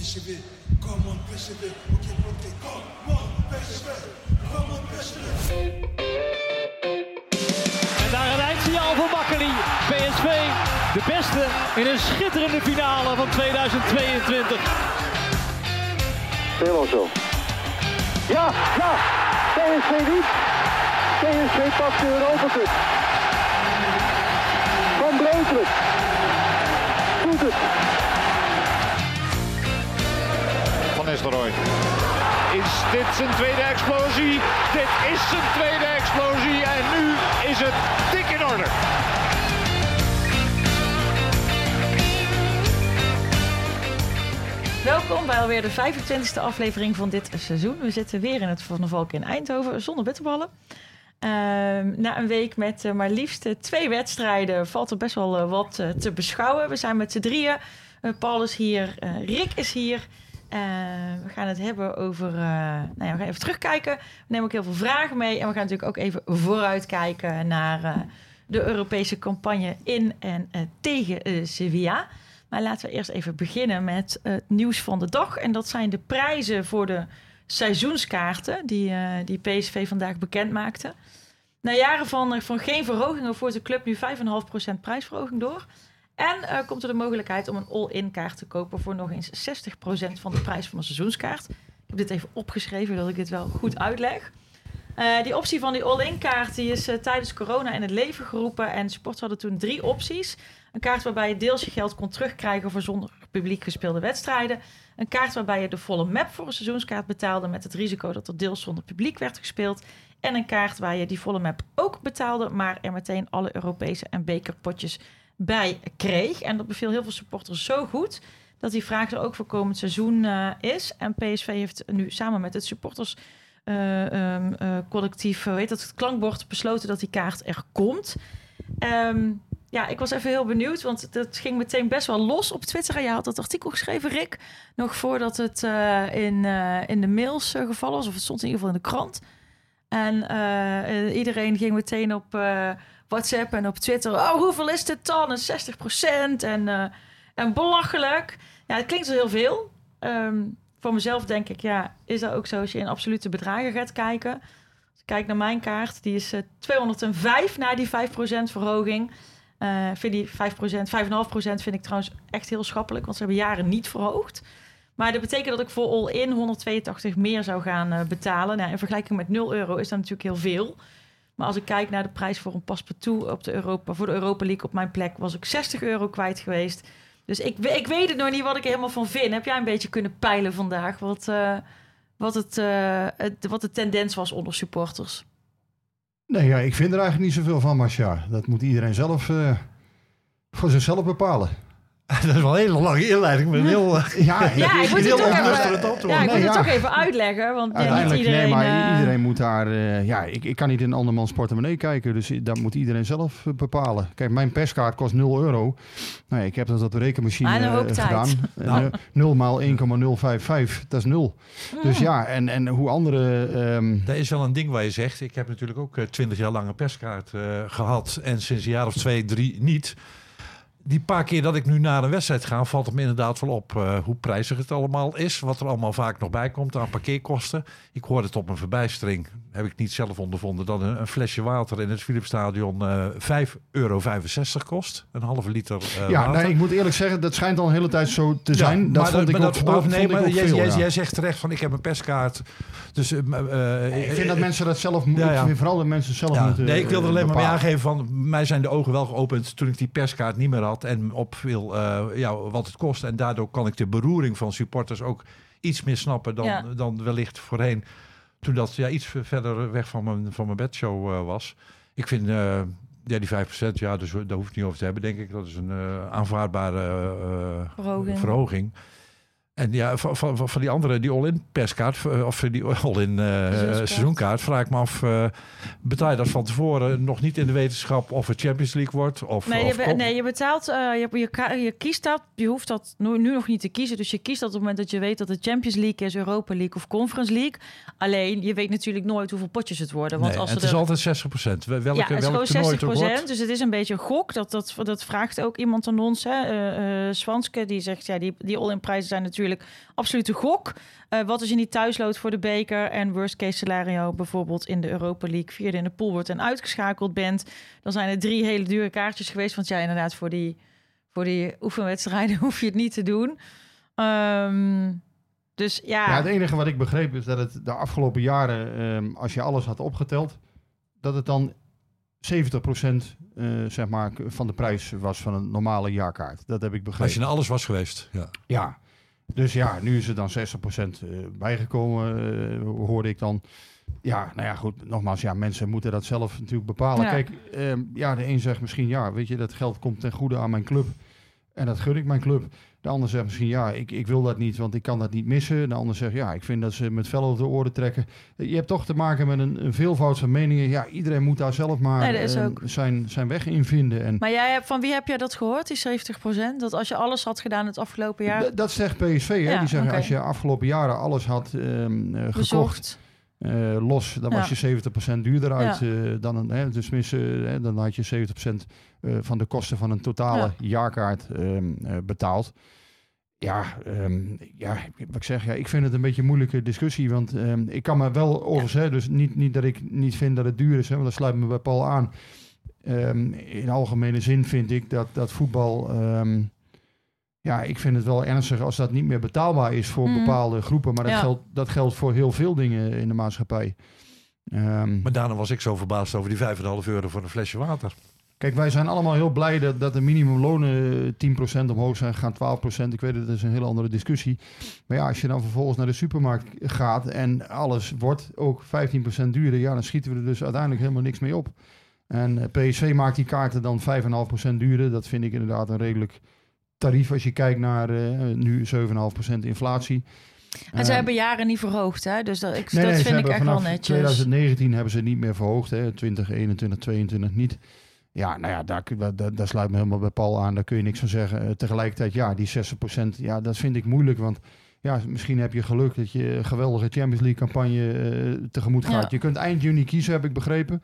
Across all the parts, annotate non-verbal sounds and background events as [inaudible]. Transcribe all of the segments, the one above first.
PSV, come on PSV, ok, ok, come on PSV, come on. En daar een eindsignaal voor Makkeli. PSV, de beste in een schitterende finale van 2022. Helemaal zo. Ja, ja, PSV niet. PSV pakt de Europa Cup. Van Breukelen. Doet het. Is dit zijn tweede explosie? Dit is zijn tweede explosie en nu is het dik in orde. Welkom bij alweer de 25e aflevering van dit seizoen. We zitten weer in het Van der Valk in Eindhoven zonder bitterballen. Uh, na een week met uh, maar liefst twee wedstrijden valt er best wel uh, wat te beschouwen. We zijn met z'n drieën. Paul is hier, Rick is hier. Uh, we gaan het hebben over. Uh, nou ja, we gaan even terugkijken. We nemen ook heel veel vragen mee. En we gaan natuurlijk ook even vooruitkijken naar uh, de Europese campagne in en tegen Sevilla. Maar laten we eerst even beginnen met het nieuws van de dag. En dat zijn de prijzen voor de seizoenskaarten die, die PSV vandaag bekend maakte. Na jaren van, van geen verhogingen voert de club nu 5,5% prijsverhoging door. En uh, komt er de mogelijkheid om een all-in kaart te kopen voor nog eens 60% van de prijs van een seizoenskaart. Ik heb dit even opgeschreven, dat ik dit wel goed uitleg. Uh, die optie van die all-in kaart die is uh, tijdens corona in het leven geroepen. En sports hadden toen drie opties. Een kaart waarbij je deels je geld kon terugkrijgen voor zonder publiek gespeelde wedstrijden. Een kaart waarbij je de volle map voor een seizoenskaart betaalde met het risico dat er deels zonder publiek werd gespeeld. En een kaart waar je die volle map ook betaalde, maar er meteen alle Europese en bekerpotjes bij kreeg. En dat beviel heel veel supporters zo goed dat die vraag er ook voor komend seizoen uh, is. En PSV heeft nu samen met het supporters uh, um, uh, collectief, weet dat, het klankbord besloten dat die kaart er komt. Um, ja, ik was even heel benieuwd, want dat ging meteen best wel los op Twitter. En je had dat artikel geschreven, Rick, nog voordat het in, in de mails gevallen was, of het stond in ieder geval in de krant. En iedereen ging meteen op WhatsApp en op Twitter. Oh, hoeveel is dit dan? En 60 procent en, uh, en belachelijk. Ja, het klinkt zo heel veel. Um, voor mezelf denk ik, ja, is dat ook zo als je in absolute bedragen gaat kijken? Als ik kijk naar mijn kaart, die is uh, 205 na die 5% verhoging. Uh, vind die 5%, 5,5% vind ik trouwens echt heel schappelijk, want ze hebben jaren niet verhoogd. Maar dat betekent dat ik voor all-in 182 meer zou gaan uh, betalen. Nou, in vergelijking met 0 euro is dat natuurlijk heel veel. Maar als ik kijk naar de prijs voor een paspartout op de Europa, voor de Europa League op mijn plek, was ik 60 euro kwijt geweest. Dus ik, ik weet het nog niet wat ik er helemaal van vind. Heb jij een beetje kunnen peilen vandaag wat, uh, wat, het, uh, het, wat de tendens was onder supporters? Nee, ja, ik vind er eigenlijk niet zoveel van, Marcia. Dat moet iedereen zelf uh, voor zichzelf bepalen. [laughs] Dat is wel een hele lange inleiding. Met heel, [laughs] ja, [laughs] ja, ik moet het, toch even, ja, ik moet nee, het toch even uitleggen. Want Uiteindelijk, niet iedereen, nee, maar uh, iedereen moet daar... Uh, ja, ik, ik kan niet in andermans portemonnee kijken. Dus dat moet iedereen zelf uh, bepalen. Kijk, mijn perskaart kost 0 euro. Nou, ik heb dat op de rekenmachine gedaan. Nou. 0 maal 1,055, dat is 0. Mm. Dus ja, en, en hoe andere... Um... Dat is wel een ding waar je zegt. Ik heb natuurlijk ook 20 jaar lang een perskaart gehad. En sinds een jaar of twee, drie niet die paar keer dat ik nu naar een wedstrijd ga, valt het me inderdaad wel op uh, hoe prijzig het allemaal is. Wat er allemaal vaak nog bij komt aan parkeerkosten. Ik hoorde het op een verbijstering, heb ik niet zelf ondervonden, dat een, een flesje water in het Philipsstadion uh, 5,65 euro kost. Een halve liter uh, ja, water. Nee, ik moet eerlijk zeggen, dat schijnt al een hele tijd zo te zijn. Ja, dat maar vond ik maar ook, dat, nee, maar ik jij, veel, jij, ja. jij, zegt terecht van ik heb een perskaart. Dus, nee, ik vind dat mensen dat zelf moeten. Ja, vooral dat mensen zelf ja, moeten. Nee, ik wilde er alleen maar mee aangeven van mij zijn de ogen wel geopend toen ik die perskaart niet meer had en op veel uh, ja, wat het kost. En daardoor kan ik de beroering van supporters ook iets meer snappen dan, Ja. dan wellicht voorheen. Toen dat ja, iets verder weg van mijn, van mijn bedshow uh, was. Ik vind uh, ja, die 5%, ja, dus daar hoef ik niet over te hebben, denk ik. Dat is een aanvaardbare Verhoging. verhoging. En ja, van, van, van die andere, die all-in perskaart, eh, of die all-in uh, seizoenkaart, vraag ik me af, uh, betaal je dat van tevoren nog niet in de wetenschap of het Champions League wordt? Of, nee, of je, nee, je betaalt, uh, je, je, je, kiest dat, je hoeft dat nu, nu, nog niet te kiezen. Dus je kiest dat op het moment dat je weet dat het Champions League is, Europa League of Conference League. Alleen, je weet natuurlijk nooit hoeveel potjes het worden. Want nee, als het is altijd 60 procent. Welke, ja, het is welke gewoon 60 procent. Dus het is een beetje een gok. Dat, dat, dat vraagt ook iemand aan ons. Hè? Swanske, die zegt, ja, die, die all-in prijzen zijn natuurlijk absoluut gok. Uh, wat als je niet thuisloopt voor de beker en worst case scenario bijvoorbeeld in de Europa League vierde in de pool wordt en uitgeschakeld bent, dan zijn er drie hele dure kaartjes geweest. Want ja, inderdaad, voor die, voor die oefenwedstrijden [laughs] hoef je het niet te doen. Um, dus ja. ja. Het enige wat ik begreep is dat het de afgelopen jaren, um, als je alles had opgeteld, dat het dan 70% uh, zeg maar, van de prijs was van een normale jaarkaart. Dat heb ik begrepen. Als je naar alles was geweest, ja. Ja, dus ja, nu is er dan 60% bijgekomen, uh, hoorde ik dan. Ja, nou ja, goed, nogmaals, ja, mensen moeten dat zelf natuurlijk bepalen. Ja. Kijk, uh, ja, de een zegt misschien, ja, weet je, dat geld komt ten goede aan mijn club. En dat gun ik mijn club. De ander zegt misschien, ja, ik, ik wil dat niet, want ik kan dat niet missen. De ander zegt, ja, ik vind dat ze met vel over de oren trekken. Je hebt toch te maken met een, een veelvoud van meningen. Ja, iedereen moet daar zelf maar nee, uh, zijn, zijn weg in vinden. En maar jij hebt, van wie heb jij dat gehoord, die 70%? Dat als je alles had gedaan het afgelopen jaar... dat zegt PSV, hè? Ja, die zeggen, okay. als je afgelopen jaren alles had um, uh, gekocht... Uh, los, dan was je 70% duurder uit Ja. uh, dan een. Hè, dus hè, dan had je 70% uh, van de kosten van een totale Ja. jaarkaart um, uh, betaald. Ja, um, ja, wat ik zeg, ja, ik vind het een beetje een moeilijke discussie. Want um, ik kan me wel overigens, hè, dus niet, niet dat ik niet vind dat het duur is, hè, want dat sluit me bij Paul aan. In algemene zin vind ik dat, dat voetbal. Ja, ik vind het wel ernstig als dat niet meer betaalbaar is voor Mhm. bepaalde groepen. Maar dat, Ja. geldt, dat geldt voor heel veel dingen in de maatschappij. Um, Maar daarna was ik zo verbaasd over die 5,5 euro voor een flesje water. Kijk, wij zijn allemaal heel blij dat, dat de minimumlonen 10% omhoog zijn gegaan, 12%. Ik weet het, dat is een hele andere discussie. Maar ja, als je dan vervolgens naar de supermarkt gaat en alles wordt ook 15% duurder, ja, dan schieten we er dus uiteindelijk helemaal niks mee op. En eh, PSV maakt die kaarten dan 5,5% duurder. Dat vind ik inderdaad een redelijk tarief als je kijkt naar uh, nu 7,5% inflatie. En ze Uh, hebben jaren niet verhoogd, hè? Dus dat, ik, Nee, dat nee, vind ik echt wel netjes. 2019 hebben ze niet meer verhoogd, hè? 2021, 22 niet. Ja, nou ja, daar, daar, daar sluit me helemaal bij Paul aan. Daar kun je niks van zeggen. Uh, tegelijkertijd, ja, die 60%, ja, dat vind ik moeilijk. Want ja, misschien heb je geluk dat je een geweldige Champions League campagne uh, tegemoet gaat. Ja. Je kunt eind juni kiezen, heb ik begrepen.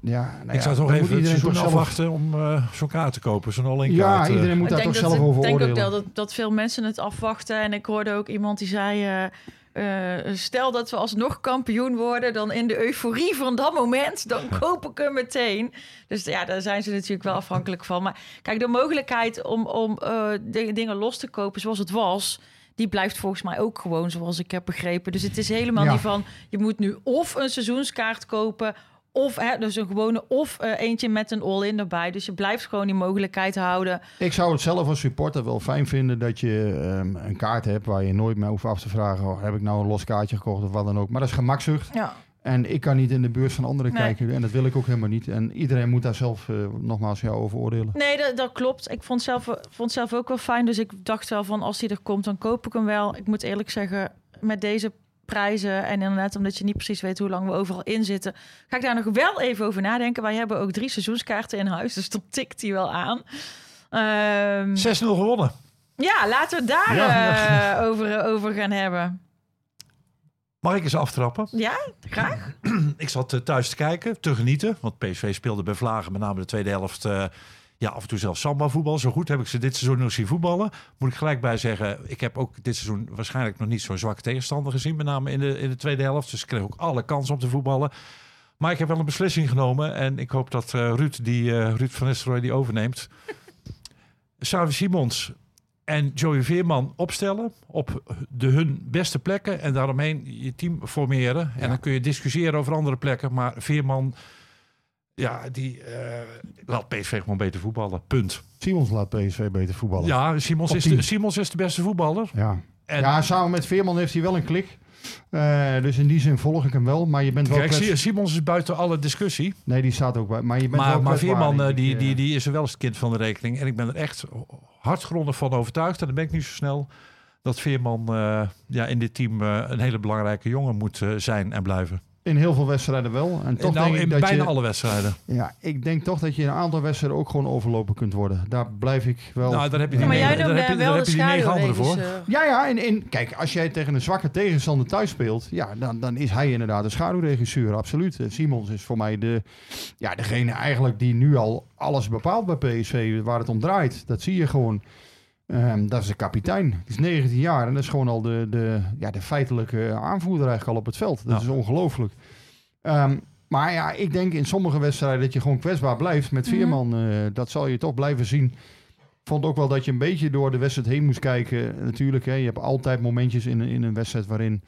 Ja, nou ik ja, zou toch dan even het iedereen seizoen toch zelf- afwachten om uh, zo'n kaart te kopen. Zo'n all-in Ja, kaart. uh. iedereen moet daar toch zelf over ik denk oordelen. ook wel dat, dat veel mensen het afwachten. En ik hoorde ook iemand die zei... eh, eh, stel dat we alsnog kampioen worden, dan in de euforie van dat moment, dan [laughs] koop ik hem meteen. Dus ja, daar zijn ze natuurlijk wel afhankelijk van. Maar kijk, de mogelijkheid om, om eh, de- dingen los te kopen zoals het was, die blijft volgens mij ook gewoon zoals ik heb begrepen. Dus het is helemaal Ja. niet van, je moet nu of een seizoenskaart kopen, of hè, dus een gewone, of eh, eentje met een all-in erbij. Dus je blijft gewoon die mogelijkheid houden. Ik zou het zelf als supporter wel fijn vinden dat je ehm, een kaart hebt waar je nooit meer hoeft af te vragen: oh, heb ik nou een los kaartje gekocht of wat dan ook. Maar dat is gemakzucht. Ja. En ik kan niet in de beurs van anderen Nee. kijken. En dat wil ik ook helemaal niet. En iedereen moet daar zelf eh, nogmaals jou over oordelen. Nee, dat, dat klopt. Ik vond zelf, vond zelf ook wel fijn. Dus ik dacht wel van als hij er komt, dan koop ik hem wel. Ik moet eerlijk zeggen, met deze prijzen en inderdaad omdat je niet precies weet hoe lang we overal in zitten, ga ik daar nog wel even over nadenken. Wij hebben ook drie seizoenskaarten in huis, dus dan tikt hij wel aan. Ehm, 6-0 gewonnen. ja, laten we het daar Ja. eh, over, over gaan hebben. Mag ik eens aftrappen? Ja, graag. [clears throat] Ik zat eh, thuis te kijken, te genieten. Want PSV speelde bij Vlagen, met name de tweede helft... eh, ja, af en toe zelfs samba voetbal. Zo goed heb ik ze dit seizoen nog zien voetballen. Moet ik gelijk bij zeggen, ik heb ook dit seizoen waarschijnlijk nog niet zo'n zwakke tegenstander gezien. Met name in de, in de tweede helft. Dus ik kreeg ook alle kansen om te voetballen. Maar ik heb wel een beslissing genomen. En ik hoop dat eh, Ruud, die, eh, Ruud van Nistelrooy die overneemt. [laughs] Xavi Simons en Joey Veerman opstellen op de hun beste plekken. En daaromheen je team formeren. En Ja. dan kun je discussiëren over andere plekken. Maar Veerman, ja, die eh, laat PSV gewoon beter voetballen. Punt. Simons laat PSV beter voetballen. Ja, Simons Op is, de, Simons is de beste voetballer. Ja. En ja, samen met Veerman heeft hij wel een klik. Eh, dus in die zin volg ik hem wel. Maar je bent wel Kijk, kwets- Simons is buiten alle discussie. Nee, die staat ook bij. Maar je bent Maar, wel maar Veerman, eh, die, die, die is er wel eens het kind van de rekening. En ik ben er echt hartgrondig van overtuigd. En dan ben ik niet zo snel. dat Veerman ja, in dit team een hele belangrijke jongen moet zijn en blijven. In heel veel wedstrijden wel. En toch nou, denk ik in dat bijna je, alle wedstrijden. Ja, ik denk toch dat je in een aantal wedstrijden ook gewoon overlopen kunt worden. Daar blijf ik wel. Nou, daar heb je die, Ja, maar jij daar heb je, wel daar de negen voor. schaduwregisseur. Ja, ja. En, en kijk, als jij tegen een zwakke tegenstander thuis speelt, ja, dan, dan is hij inderdaad de schaduwregisseur, absoluut. Eh, Simons is voor mij de, ja, degene eigenlijk die nu al alles bepaalt bij PSV, waar het om draait. Dat zie je gewoon. Ehm, dat is de kapitein. Die is 19 jaar en dat is gewoon al de, de, ja, de feitelijke aanvoerder eigenlijk al op het veld. Dat Ja. is ongelooflijk. Ehm, maar ja, ik denk in sommige wedstrijden dat je gewoon kwetsbaar blijft met Mhm. Veerman. eh, dat zal je toch blijven zien. Ik vond ook wel dat je een beetje door de wedstrijd heen moest kijken. Natuurlijk, hè, je hebt altijd momentjes in, een- in een wedstrijd waarin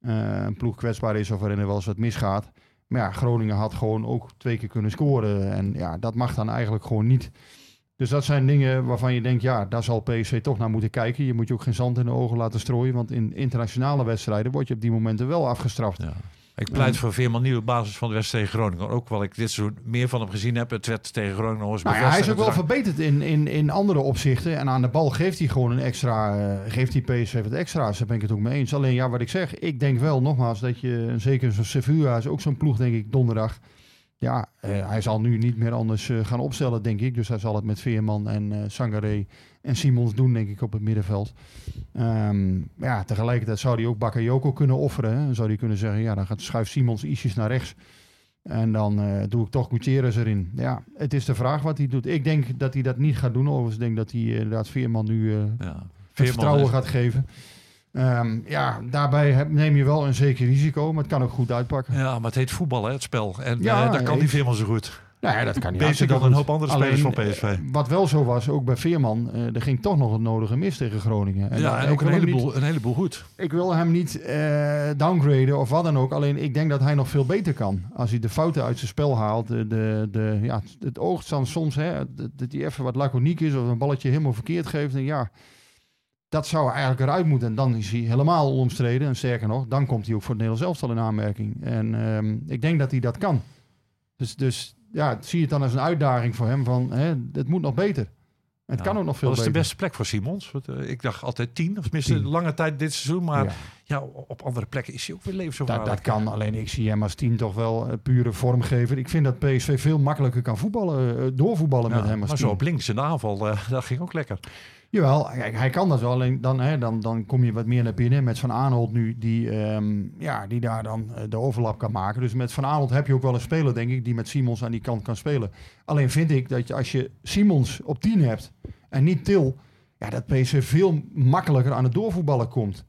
eh, een ploeg kwetsbaar is of waarin er wel eens wat misgaat. Maar ja, Groningen had gewoon ook twee keer kunnen scoren. En ja, dat mag dan eigenlijk gewoon niet. Dus dat zijn dingen waarvan je denkt, ja, daar zal PSV toch naar moeten kijken. Je moet je ook geen zand in de ogen laten strooien. Want in internationale wedstrijden word je op die momenten wel afgestraft. Ja. Ik pleit voor Veerman nieuwe basis van de wedstrijd tegen Groningen. Ook wel ik dit seizoen meer van hem gezien heb. Het werd tegen Groningen nog eens Nou ja, hij is ook wel verbeterd in, in, in andere opzichten. En aan de bal geeft hij gewoon een extra. eh, geeft hij PSV wat extra's. Daar ben ik het ook mee eens. Alleen ja, wat ik zeg. Ik denk wel nogmaals dat je. Zeker zo'n Sevilla is ook zo'n ploeg, denk ik, donderdag. Ja, eh, hij zal nu niet meer anders eh, gaan opstellen, denk ik. Dus hij zal het met Veerman en eh Sangaré en Simons doen, denk ik, op het middenveld. Ehm, ja, tegelijkertijd zou hij ook Bakayoko kunnen offeren. Hè. Dan zou hij kunnen zeggen, ja, dan gaat schuif Simons ietsjes naar rechts. En dan doe ik toch Gutierrez erin. Ja, het is de vraag wat hij doet. Ik denk dat hij dat niet gaat doen. Overigens denk ik dat hij inderdaad Veerman nu Ja. vertrouwen gaat geven. Ehm, ja, daarbij neem je wel een zeker risico, maar het kan ook goed uitpakken. Ja, maar het heet voetbal, hè, het spel. En Ja, eh, dat kan die Veerman zo goed. Nou ja, dat kan niet. Beter dan een hoop andere spelers van Alleen, PSV. eh, Wat wel zo was, ook bij Veerman, eh, er ging toch nog het nodige mis tegen Groningen. ja, daar- en ook een heleboel, niet- een heleboel goed. ik wil hem niet eh, downgraden of wat dan ook. Alleen ik denk dat hij nog veel beter kan. Als hij de fouten uit zijn spel haalt. De, de, de, ja, het oogt dan soms hè, dat dat hij even wat laconiek is of een balletje helemaal verkeerd geeft. En ja, dat zou eigenlijk eruit moeten. En dan is hij helemaal onomstreden. En sterker nog, dan komt hij ook voor het Nederlands elftal in aanmerking. En ehm, ik denk dat hij dat kan. Dus, dus ja, zie je het dan als een uitdaging voor hem van hè, het moet nog beter. Het Ja. kan ook nog veel Wat is beter. de beste plek voor Simons? Want, eh, ik dacht altijd tien, of tenminste Tien. lange tijd dit seizoen. Maar Ja. ja. op andere plekken is hij ook weer Dat, levensgevaarlijk. dat kan, alleen ik zie hem als tien toch wel eh, pure vormgever. Ik vind dat PSV veel makkelijker kan voetballen, eh, doorvoetballen Ja, met hem als maar tien. zo op links in de aanval, [laughs] dat ging ook lekker. Jawel, hij kan dat wel. Alleen dan, hè, dan, dan kom je wat meer naar binnen met Van Aanholt nu, die, ehm, ja, die daar dan eh, de overlap kan maken. Dus met Van Aanholt heb je ook wel een speler, denk ik, die met Simons aan die kant kan spelen. Alleen vind ik dat als je Simons op 10 hebt en niet Til, ja, dat PSV veel makkelijker aan het doorvoetballen komt.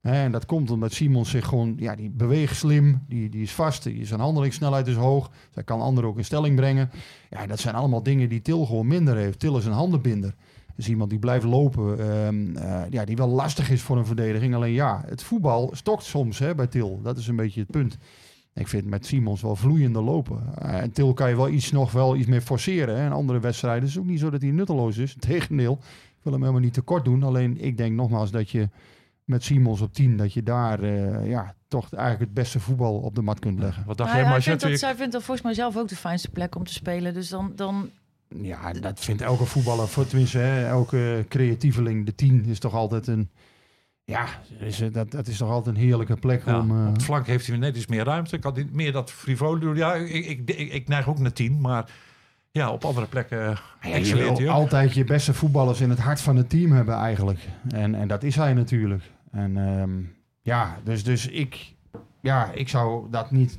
En dat komt omdat Simons zich gewoon, ja, die beweegt slim, die, die is vast, die, zijn handelingssnelheid is hoog. Zij kan anderen ook in stelling brengen. Ja, dat zijn allemaal dingen die Til gewoon minder heeft. Til is een handenbinder. Is iemand die blijft lopen, ehm, eh, ja, die wel lastig is voor een verdediging. Alleen ja, het voetbal stokt soms hè, bij Til. Dat is een beetje het punt. Ik vind met Simons wel vloeiende lopen. Eh, en Til kan je wel iets, nog wel iets meer forceren. Hè. In andere wedstrijden is het ook niet zo dat hij nutteloos is. [laughs] Tegendeel, ik wil hem helemaal niet tekort doen. Alleen ik denk nogmaals dat je met Simons op 10, dat je daar eh, ja, toch eigenlijk het beste voetbal op de mat kunt leggen. Wat dacht Nou jij, ja, vindt dat, zij vindt dat volgens mij zelf ook de fijnste plek om te spelen. Dus dan, dan Ja, dat vindt elke voetballer, voor tenminste, hè, elke creatieveling. De 10 is toch altijd een. Ja, is, het- dat, dat is toch altijd een heerlijke plek Ja, om. eh, op de flank heeft hij net iets meer ruimte. Kan hij meer dat frivole doen. Ja, ik, ik, ik, ik neig ook naar tien, maar ja, op andere plekken ja, je excelleert hij wil altijd je beste voetballers in het hart van het team hebben eigenlijk. En, en dat is hij natuurlijk. En ehm, ja, dus, dus ik, ja, ik zou dat niet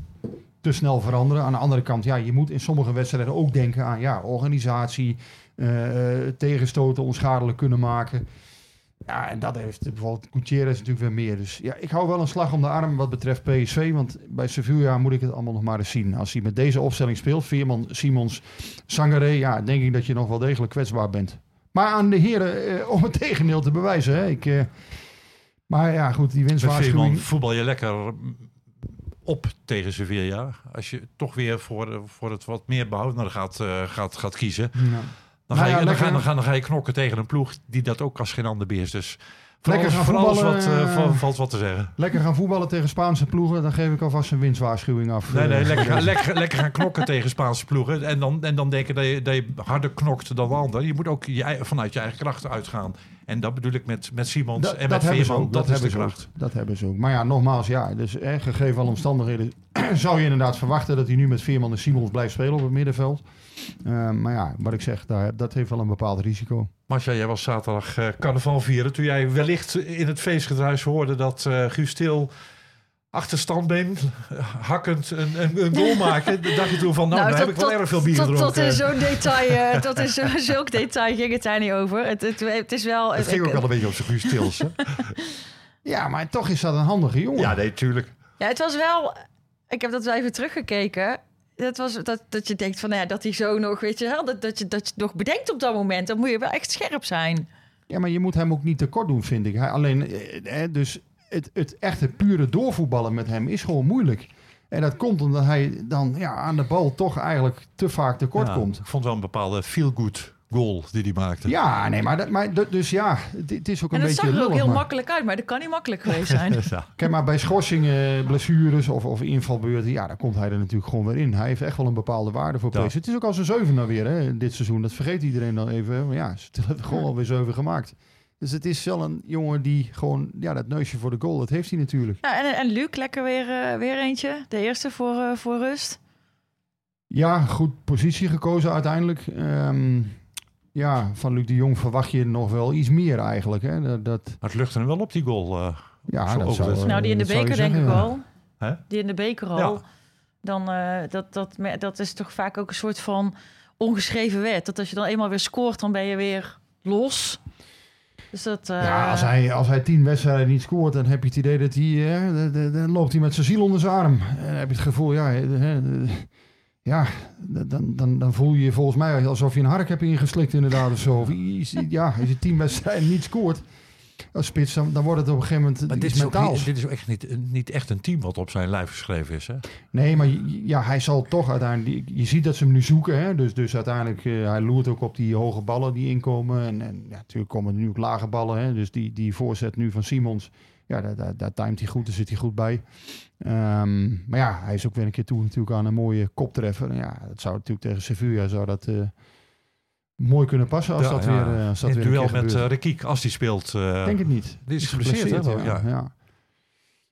te snel veranderen. Aan de andere kant, ja, je moet in sommige wedstrijden ook denken aan ja, organisatie, eh, eh, tegenstoten onschadelijk kunnen maken. Ja, en dat heeft bijvoorbeeld Gutierrez natuurlijk weer meer. Dus ja, ik hou wel een slag om de arm wat betreft PSV. Want bij Sevilla moet ik het allemaal nog maar eens zien. Als hij met deze opstelling speelt, Veerman, Simons, Sangaré, ja, denk ik dat je nog wel degelijk kwetsbaar bent. Maar aan de heren eh, om het tegendeel te bewijzen. Hè. Ik, eh, maar ja, goed, die Met Veerman winstwaarschuwing. voetbal je lekker op tegen Sevilla. Als je toch weer voor, voor het wat meer behouden gaat, eh, gaat, gaat kiezen. Ja. Dan Nou ga, je, dan, ga, dan, ga, dan ga je knokken tegen een ploeg die dat ook als geen ander beheerst. Dus Lekker gaan voetballen. Wat, uh, valt wat te zeggen. Lekker gaan voetballen tegen Spaanse ploegen. Dan geef ik alvast een winstwaarschuwing af. Nee, nee, lekker, lekker, lekker gaan knokken tegen Spaanse ploegen. En dan, en dan denken dat je, dat je harder knokt dan de ander. Je moet ook je, vanuit je eigen krachten uitgaan. En dat bedoel ik met, met Simons dat, en met Veerman. Dat, dat, hebben ze ook. Dat hebben ze ook. Maar ja, nogmaals, ja, dus gegeven alle omstandigheden [clears throat] zou je inderdaad verwachten dat hij nu met Veerman en Simons blijft spelen op het middenveld. Uh, maar ja, wat ik zeg, daar, dat heeft wel een bepaald risico. Marcia, jij was zaterdag uh, carnaval vieren. Toen jij wellicht in het feestgedruis hoorde dat uh, Guus Til achterstandbeen [laughs] hakkend een, een, een goal [laughs] maken. dacht je toen van, nou, nou daar heb ik wel erg veel bier tot, gedronken. Tot in zo'n [laughs] detail, uh, tot in zo, zulk detail ging het daar niet over. Het, het, het is wel... Het ging ook wel een beetje op zijn Guus Tils, Ja, maar toch is dat een handige jongen. Ja, nee, tuurlijk. Ja, het was wel... Ik heb dat wel even teruggekeken dat was dat, dat je denkt van nou ja, dat hij zo nog, weet je wel, dat, dat, je, dat je nog bedenkt op dat moment. Dan moet je wel echt scherp zijn. Ja, maar je moet hem ook niet tekort doen, vind ik. Hij alleen, eh, eh dus het, het echte pure doorvoetballen met hem is gewoon moeilijk. En dat komt omdat hij dan ja, aan de bal toch eigenlijk te vaak tekort ja, komt. Ik vond wel een bepaalde feel-good goal die hij maakte. Ja, nee, maar, dat, maar dus ja, het is ook een beetje. En dat zag er ook heel makkelijk uit, maar dat kan niet makkelijk geweest zijn. [laughs] ja. Kijk, maar bij schorsingen, blessures of, of invalbeurten, ja, daar komt hij er natuurlijk gewoon weer in. Hij heeft echt wel een bepaalde waarde voor PSV. Het is ook al zijn zeven weer hè, dit seizoen. Dat vergeet iedereen dan even. Maar ja, ze [laughs] hebben gewoon alweer zeven gemaakt. Dus het is wel een jongen die gewoon, ja, dat neusje voor de goal, dat heeft hij natuurlijk. Ja, en, en Luc, lekker weer, uh, weer eentje. De eerste voor, uh, voor rust. Ja, goed positie gekozen uiteindelijk. Um, ja, van Luc de Jong verwacht je nog wel iets meer eigenlijk. Hè? Dat, dat... het lucht er wel op, die goal. Uh, ja, dat zou, Nou, die in de beker denk ik al. Hè? Die in de beker al. Dan, uh, dat, dat, dat is toch vaak ook een soort van ongeschreven wet. Dat als je dan eenmaal weer scoort, dan ben je weer los. Dus dat, uh... Ja, als hij, als hij tien wedstrijden niet scoort, dan heb je het idee dat hij... dan loopt hij met zijn ziel onder zijn arm. En dan heb je het gevoel, ja ja, dan, dan, dan voel je je volgens mij alsof je een hark hebt ingeslikt inderdaad of zo. Of ja, als je tien wedstrijden niet scoort als spits, dan, dan wordt het op een gegeven moment maar dit is, niet, dit is echt niet, niet echt een team wat op zijn lijf geschreven is, hè? Nee, maar ja, hij zal toch uiteindelijk... Je ziet dat ze hem nu zoeken, hè? Dus, dus uiteindelijk, uh, hij loert ook op die hoge ballen die inkomen. En, en ja, natuurlijk komen er nu ook lage ballen, hè? Dus die, die voorzet nu van Simons, ja, daar, daar, daar timet hij goed, daar zit hij goed bij. Um, maar ja, hij is ook weer een keer toe natuurlijk aan een mooie koptreffer. Ja, dat zou natuurlijk tegen Sevilla zou dat uh, mooi kunnen passen als ja, dat weer uh, als dat In weer duel met uh, Rekiek, als die speelt. Denk het niet. Die is, geblesseerd, hè? Ja. ja.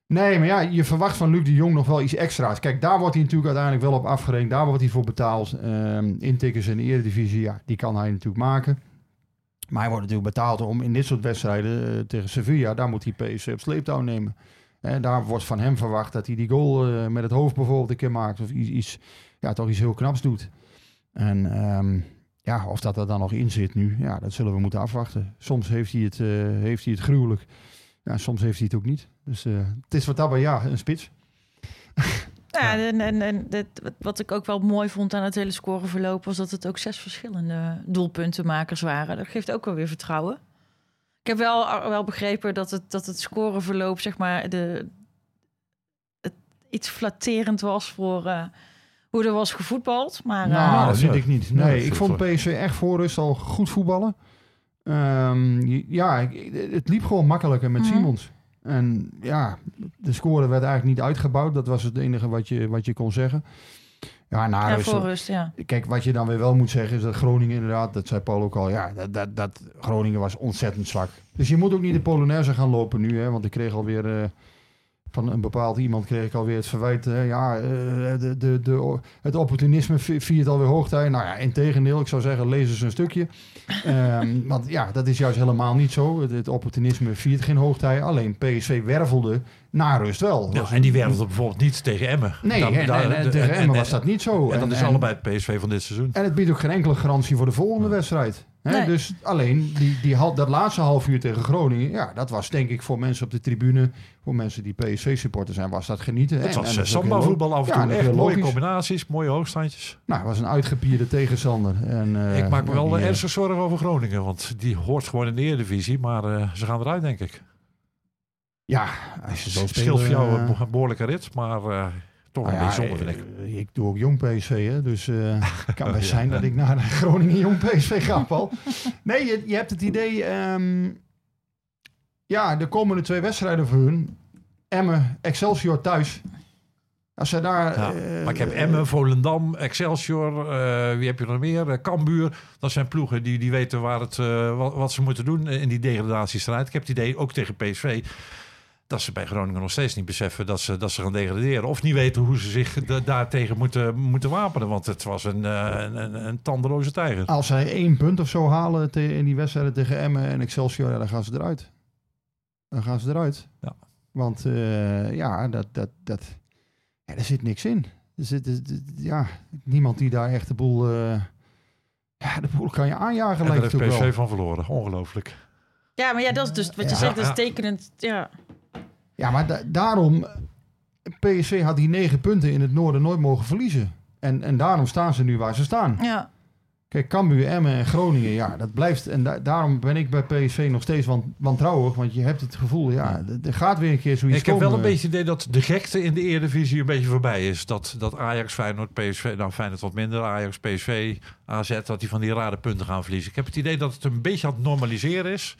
Nee, maar ja, je verwacht van Luc de Jong nog wel iets extra's. Kijk, daar wordt hij natuurlijk uiteindelijk wel op afgerekend. Daar wordt hij voor betaald. Um, intikkers in de Eredivisie, ja, die kan hij natuurlijk maken. Maar hij wordt natuurlijk betaald om in dit soort wedstrijden tegen Sevilla, daar moet hij PSV op sleeptouw nemen. En daar wordt van hem verwacht dat hij die goal uh, met het hoofd bijvoorbeeld een keer maakt. Of iets, iets ja, toch iets heel knaps doet. En um, ja, of dat er dan nog in zit nu, ja, dat zullen we moeten afwachten. Soms heeft hij het, uh, heeft hij het gruwelijk. Ja, soms heeft hij het ook niet. Dus uh, het is wat daarbij, ja, een spits. Ja, en, en, en dit, wat ik ook wel mooi vond aan het hele scoreverloop... was dat het ook zes verschillende doelpuntenmakers waren. Dat geeft ook wel weer vertrouwen. Ik heb wel, wel begrepen dat het, dat het scoreverloop, zeg maar, de, het iets flatterend was voor uh, hoe er was gevoetbald. Maar, uh, nou, dat vind ik niet. Nee, ik vond PSV echt voor rust al goed voetballen. Um, ja, het liep gewoon makkelijker met mm. Simons. En ja, de score werd eigenlijk niet uitgebouwd. Dat was het enige wat je, wat je kon zeggen. Ja, na ja, voor rust, ja. Kijk, wat je dan weer wel moet zeggen is dat Groningen inderdaad, dat zei Paul ook al, ja, dat, dat, dat Groningen was ontzettend zwak. Dus je moet ook niet de Polonaise gaan lopen nu, hè, want ik kreeg alweer uh, van een bepaald iemand kreeg ik alweer het verwijt, ja, uh, de, de, de, het opportunisme viert alweer hoogtij. Nou ja, in tegendeel, ik zou zeggen, lees eens een stukje. um, [laughs] want ja, dat is juist helemaal niet zo. Het, het opportunisme viert geen hoogtij, alleen PSV wervelde na rust wel. Ja, en die wervelde bijvoorbeeld niet tegen Emmen. Nee, dan, en, dan, en, tegen Emmen was dat niet zo. En, dat is allebei het PSV van dit seizoen. En het biedt ook geen enkele garantie voor de volgende wedstrijd. Nee. Dus alleen die, die, dat laatste half uur tegen Groningen, ja, dat was denk ik voor mensen op de tribune, voor mensen die PSV-supporter zijn, was dat genieten. Het was samba voetbal af en toe. Ja, echt mooie combinaties, mooie hoogstandjes. Nou, het was een uitgepierde tegenstander. En, uh, ik maak me wel ernstig zorgen over Groningen, want die hoort gewoon in de Eredivisie, maar uh, ze gaan eruit, denk ik. Ja, als je zo. Scheelt voor jou een behoorlijke rit, maar toch nou een beetje vind ik. Eh, ik doe ook jong PSV, hè, dus uh, het [laughs] kan best zijn dat ik naar Groningen jong PSV ga, [laughs] Paul. nee, je, je, hebt het idee... Um, ja, de komende twee wedstrijden voor hun. Emmen, Excelsior thuis. Als zij daar... Ja, eh, maar ik heb Emmen, Volendam, Excelsior, eh, wie heb je nog meer? Cambuur. Dat zijn ploegen die, die weten waar het, wat, wat, ze moeten doen in die degradatiestrijd. Ik heb het idee, ook tegen PSV, dat ze bij Groningen nog steeds niet beseffen dat ze, dat ze gaan degraderen. Of niet weten hoe ze zich de, daartegen moeten, moeten wapenen. Want het was een, een, een, een tandeloze tijger. Als zij één punt of zo halen in die wedstrijden tegen Emmen en Excelsior, ja, dan gaan ze eruit. Dan gaan ze eruit. Ja. Want ja, dat... dat, dat ja, er zit niks in. Er zit, ja, niemand die daar echt de boel... Uh, ja, de boel kan je aanjagen. En lijkt daar heeft PSV wel. van verloren. Ongelooflijk. Ja, maar ja, dat is dus wat je Ja. zegt, dat is tekenend. Ja. Ja, maar da- daarom... PSV had die negen punten in het noorden nooit mogen verliezen. En, en daarom staan ze nu waar ze staan. ja. Kijk, Cambuur, Emmen en Groningen, ja, dat blijft... En da- daarom ben ik bij PSV nog steeds wan- wantrouwig. Want je hebt het gevoel, ja, er gaat weer een keer zoiets Ik heb wel een beetje het idee dat de gekte in de Eredivisie een beetje voorbij is. Dat, dat Ajax, Feyenoord, PSV, nou Feyenoord wat minder, Ajax, PSV, AZ, dat die van die rare punten gaan verliezen. Ik heb het idee dat het een beetje aan het normaliseren is.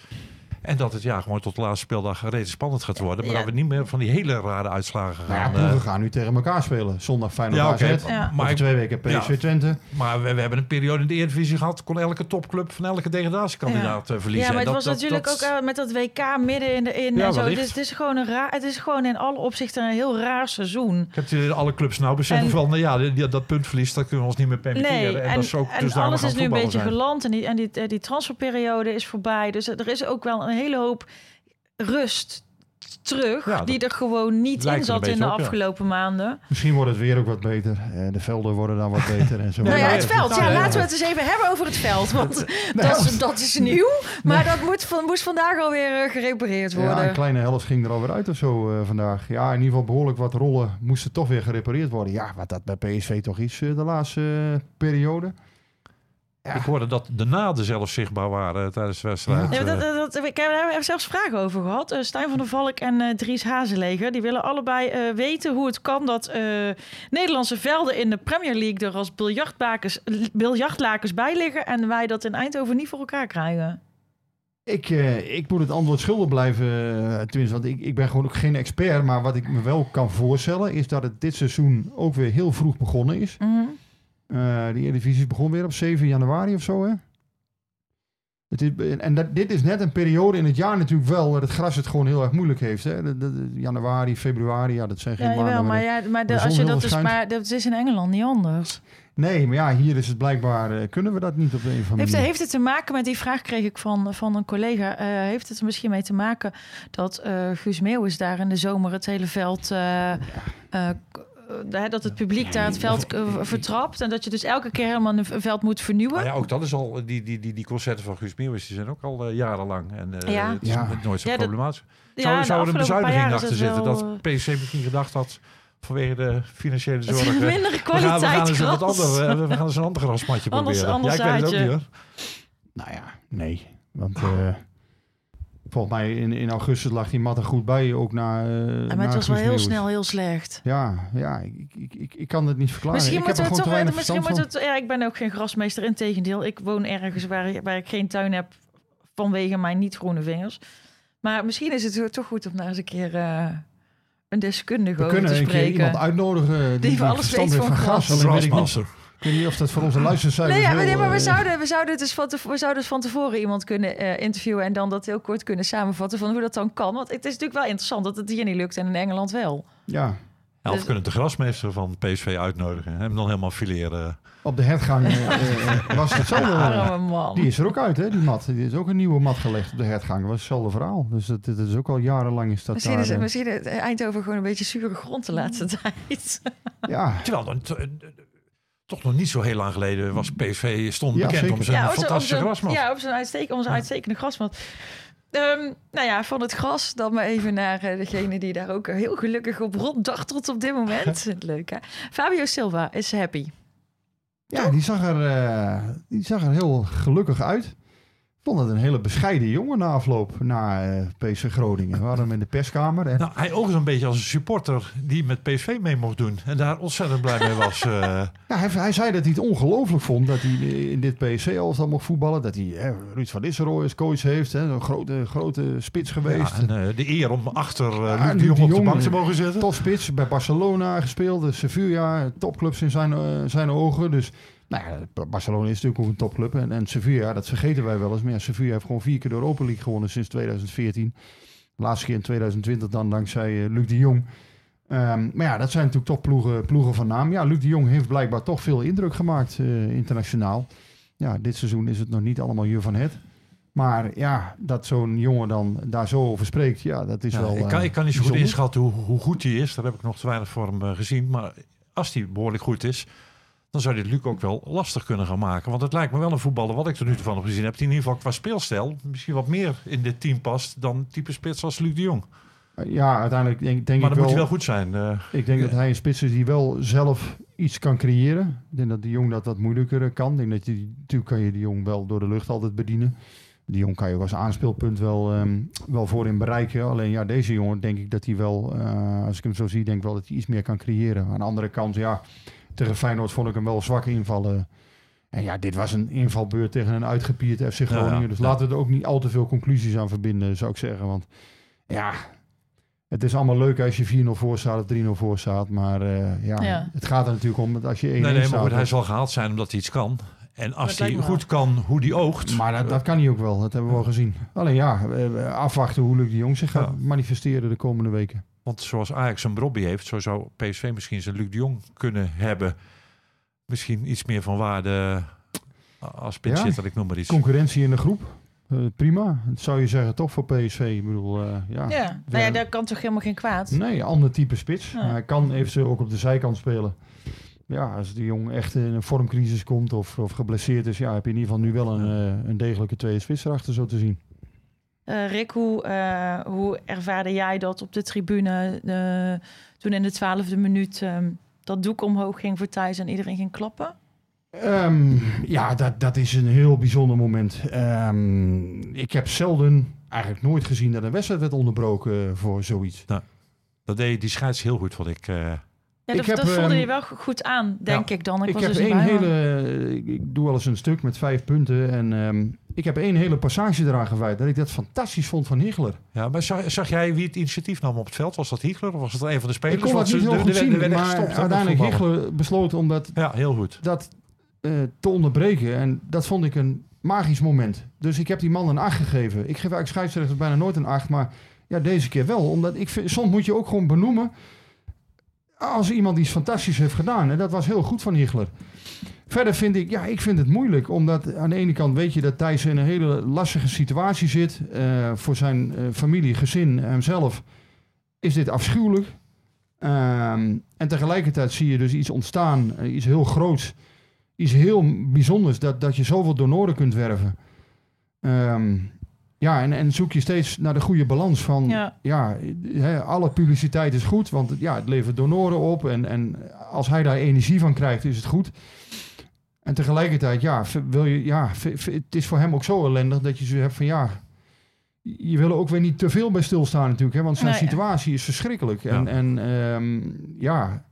En dat het ja gewoon tot de laatste speeldag redelijk spannend gaat worden. Maar Ja. dat we niet meer van die hele rare uitslagen Nou ja, gaan. ploegen eh, gaan nu tegen elkaar spelen. Zondag Feyenoord ja. Ja. Maar twee weken PSV Ja. Twente. maar we, we hebben een periode in de Eredivisie gehad. Kon elke topclub van elke degradatiekandidaat eh, verliezen. ja, maar het dat- was dat- natuurlijk dat- ook eh, met dat WK midden in de in Ja, en zo. Dus het is gewoon een raar. Het is gewoon in alle opzichten een heel raar seizoen. Ik heb alle clubs nou beseffen En- van, nou ja, die- dat puntverlies, dat kunnen we ons niet meer permitteren. Nee, en, en, dat is ook en dus alles is nu een beetje zijn. geland en die, en die, die transferperiode is voorbij. Dus er is ook wel een hele hoop rust terug Ja, die er gewoon niet in zat in de ja. afgelopen maanden. Misschien wordt het weer ook wat beter. Eh, de velden worden dan wat [laughs] beter en zo. nou ja, het ja, veld. Ja, ja, laten we ja. het eens even hebben over het veld. Want [laughs] dat, is, dat is nieuw. [laughs] Maar dat moet van, moest vandaag alweer eh, gerepareerd Ja, worden. een kleine helft ging er alweer uit of zo eh, vandaag. Ja, in ieder geval behoorlijk wat rollen moesten toch weer gerepareerd worden. Ja, wat dat bij PSV toch is de laatste periode. Ja. Ik hoorde dat de naden zelfs zichtbaar waren tijdens de wedstrijd. Maar Eh, dat, dat, dat- ik heb daar hebben zelfs vragen over gehad. Eh, Stijn van der Valk en eh, Dries Hazeleger. Die willen allebei eh, weten hoe het kan dat eh, Nederlandse velden in de Premier League er als biljartbakens, biljartlakens bij liggen. En wij dat in Eindhoven niet voor elkaar krijgen. Ik, eh, ik moet het antwoord schuldig blijven. eh, tenminste, want ik, ik ben gewoon ook geen expert. Maar wat ik me wel kan voorstellen is dat het dit seizoen ook weer heel vroeg begonnen is. Mhm. Eh die Eredivisie begon weer op 7 januari of zo, hè? Het is, en dat, dit is net een periode in het jaar natuurlijk wel... dat het gras het gewoon heel erg moeilijk heeft. Hè? Januari, februari, ja, dat zijn geen Ja, maanden... jawel, maar, ja, maar de- als je dat is, schijnt. maar dat is in Engeland niet anders. Nee, maar ja, hier is het blijkbaar... eh, kunnen we dat niet op een of andere Heeft, manier. heeft het te maken met die vraag kreeg ik van, van een collega? eh, heeft het er misschien mee te maken dat eh Guus Meeuwis daar in de zomer het hele veld. eh, dat het publiek daar het veld eh, vertrapt. En dat je dus elke keer helemaal een veld moet vernieuwen. nou ja, ook dat is al, die, die, die, die concerten van Guus Meeuwis, die zijn ook al eh, jarenlang. En eh, Ja. het is Ja. nooit zo Ja, problematisch. Ja, Zou, de zou er een bezuiniging achter zitten? wel, Dat PSC misschien gedacht had, vanwege de financiële Het is zorgen... [laughs] een mindere we gaan, we kwaliteit eens wat gras. ander, eh, we gaan eens een ander grasmatje Anders- proberen. anders ja, ik weet het ook niet hoor. Nou ja, nee. Want eh, volgens mij in, in augustus lag die mat er goed bij. Ook na. eh, Ja, na maar het was wel heel snel heel slecht. Ja, ja ik, ik, ik, ik kan het niet verklaren. Misschien ik heb moeten we gewoon toch. Misschien van. het, ja, ik ben ook geen grasmeester. Integendeel, ik woon ergens waar, waar ik geen tuin heb vanwege mijn niet groene vingers. Maar misschien is het toch goed om daar eens een keer eh, een deskundige We over te een keer spreken. iemand uitnodigen die, Die die alles weet van van gras. weet ik, weet niet of dat voor onze luistercijfers Nee, ja, nee, maar we, eh, zouden, we, zouden dus van tevoren, we zouden dus van tevoren iemand kunnen eh, interviewen en dan dat heel kort kunnen samenvatten van hoe dat dan kan. Want het is natuurlijk wel interessant dat het hier niet lukt en in Engeland wel. Ja, Ja, of Dus- kunnen de grasmeester van PSV uitnodigen. en Hem dan helemaal fileren. op de hertgang eh, was het man. Die is er ook uit, hè, die mat. Die is ook een nieuwe mat gelegd op de hertgang. Dat was hetzelfde verhaal. Dus dat, dat is ook al jarenlang is dat Misschien daar, is, misschien is Eindhoven gewoon een beetje zure grond de laatste [laughs] tijd. Ja, Terwijl toch nog niet zo heel lang geleden was PSV stond Ja, bekend zeker. om zijn fantastische grasmat. Ja, op zo'n uitstek, om zo'n uitstekende grasmat. Ehm, nou ja, van het gras dan maar even naar eh, degene die daar ook heel gelukkig op ronddartelt op dit moment. [laughs] Leuk hè? Fabio Silva is happy. ja die, zag er, eh, die zag er heel gelukkig uit. Vond het een hele bescheiden jongen na afloop naar uh, PSV Groningen. We hadden hem in de perskamer. En... Nou, hij ook een beetje als een supporter die met PSV mee mocht doen. En daar ontzettend blij mee was. Uh... Ja, hij, hij, zei dat hij het ongelooflijk vond dat hij in dit PSV al mocht voetballen. Dat hij hè, Ruud van Nistelrooy als coach heeft. Hè, een grote, grote spits geweest. Ja, en, uh, de eer om achter ja, Luc de Jong op de bank te mogen zitten. Topspits, bij Barcelona gespeeld. Sevilla, topclubs in zijn, zijn ogen. Dus nou ja, Barcelona is natuurlijk ook een topclub. En, en Sevilla, dat vergeten wij wel eens. Maar ja, Sevilla heeft gewoon vier keer de Europa League gewonnen sinds 2014. laatste keer in 2020 dan dankzij uh, Luc de Jong. Um, maar ja, dat zijn natuurlijk toch ploegen, ploegen van naam. Ja, Luc de Jong heeft blijkbaar toch veel indruk gemaakt uh, internationaal. Ja, dit seizoen is het nog niet allemaal je van het. Maar ja, dat zo'n jongen dan daar zo over spreekt, ja, dat is ja, wel. Ik kan, ik kan niet zo goed inschatten hoe, hoe goed hij is. Daar heb ik nog te weinig voor hem gezien. Maar als hij behoorlijk goed is, dan zou dit Luc ook wel lastig kunnen gaan maken. Want het lijkt me wel een voetballer, wat ik er nu van heb gezien heb, die in ieder geval qua speelstijl misschien wat meer in dit team past dan type spits als Luc de Jong. Ja, uiteindelijk denk, denk maar ik dan wel... moet hij wel goed zijn. Uh, ik denk dat hij een spits is die wel zelf iets kan creëren. Ik denk dat de Jong dat wat moeilijker kan. Ik denk dat je, natuurlijk kan je de Jong wel door de lucht altijd bedienen. Die Jong kan je als aanspeelpunt wel, um, wel voorin bereiken. Alleen ja, deze jongen denk ik dat hij wel, uh, als ik hem zo zie, denk ik wel dat hij iets meer kan creëren. Aan de andere kant, ja, tegen Feyenoord vond ik hem wel zwak invallen. En ja, dit was een invalbeurt tegen een uitgepierd FC Groningen. Ja, dus ja. laten we er ook niet al te veel conclusies aan verbinden, zou ik zeggen. Want ja, het is allemaal leuk als je 4-0 voor staat of 3-0 voor staat. Maar uh, ja, ja, het gaat er natuurlijk om dat als je 1-1 nee, nee, staat... maar hij zal gehaald zijn omdat hij iets kan. En als hij goed kan hoe die oogt... Maar dat, dat, kan hij ook wel, dat hebben we wel gezien. Alleen ja, afwachten hoe Luc de Jong zich gaat manifesteren de komende weken. Want zoals Ajax een Brobby heeft, zo zou PSV misschien zijn Luc de Jong kunnen hebben. Misschien iets meer van waarde als pinchitter, ja, ik noem maar iets. Concurrentie in de groep. Uh, prima. Dat zou je zeggen, toch voor PSV. Ik bedoel, uh, ja. Ja, nou ja, daar kan toch helemaal geen kwaad? Nee, ander type spits. Ja. Hij kan eventueel ook op de zijkant spelen. Ja, als die jong echt in een vormcrisis komt of, of geblesseerd is, ja, heb je in ieder geval nu wel een, uh, een degelijke tweede spits erachter zo te zien. Uh, Rick, hoe, uh, hoe ervaarde jij dat op de tribune uh, toen in de twaalfde minuut um, dat doek omhoog ging voor Thijs en iedereen ging klappen? Um, ja, dat, dat is een heel bijzonder moment. Um, ik heb zelden, eigenlijk nooit gezien dat een wedstrijd werd onderbroken voor zoiets. Nou, dat deed die scheids heel goed, vond ik. Ja, dat, heb, dat voelde je wel goed aan, denk ja, ik dan. Ik, ik was heb dus één hele... Ik, ik, doe wel eens een stuk met vijf punten. En um, ik heb één hele passage eraan gewijd. Dat ik dat fantastisch vond van Higler. Ja, maar zag, zag jij wie het initiatief nam op het veld? Was dat Higler of was het een van de spelers? Ik kon dat niet heel goed zien, de, maar uiteindelijk Higler besloot om dat, ja, heel goed. dat uh, te onderbreken. En dat vond ik een magisch moment. Dus ik heb die man een acht gegeven. Ik geef eigenlijk scheidsrechters bijna nooit een acht, maar ja, deze keer wel. Omdat ik vind, soms moet je ook gewoon benoemen als iemand iets fantastisch heeft gedaan. En dat was heel goed van Higler. Verder vind ik, ja, ik vind het moeilijk. Omdat aan de ene kant weet je dat Thijs in een hele lastige situatie zit. Uh, voor zijn uh, familie, gezin, hemzelf is dit afschuwelijk. Um, en tegelijkertijd zie je dus iets ontstaan, uh, iets heel groots. Iets heel bijzonders, dat, dat je zoveel donoren kunt werven. Um, ja, en, en zoek je steeds naar de goede balans van... Ja, alle publiciteit is goed, want ja, het levert donoren op. En, en als hij daar energie van krijgt, is het goed. En tegelijkertijd, ja, wil je, ja, het is voor hem ook zo ellendig dat je zo hebt van... ja, je wil er ook weer niet te veel bij stilstaan natuurlijk, hè, want zijn nee. situatie is verschrikkelijk. Ja. En, en um, ja,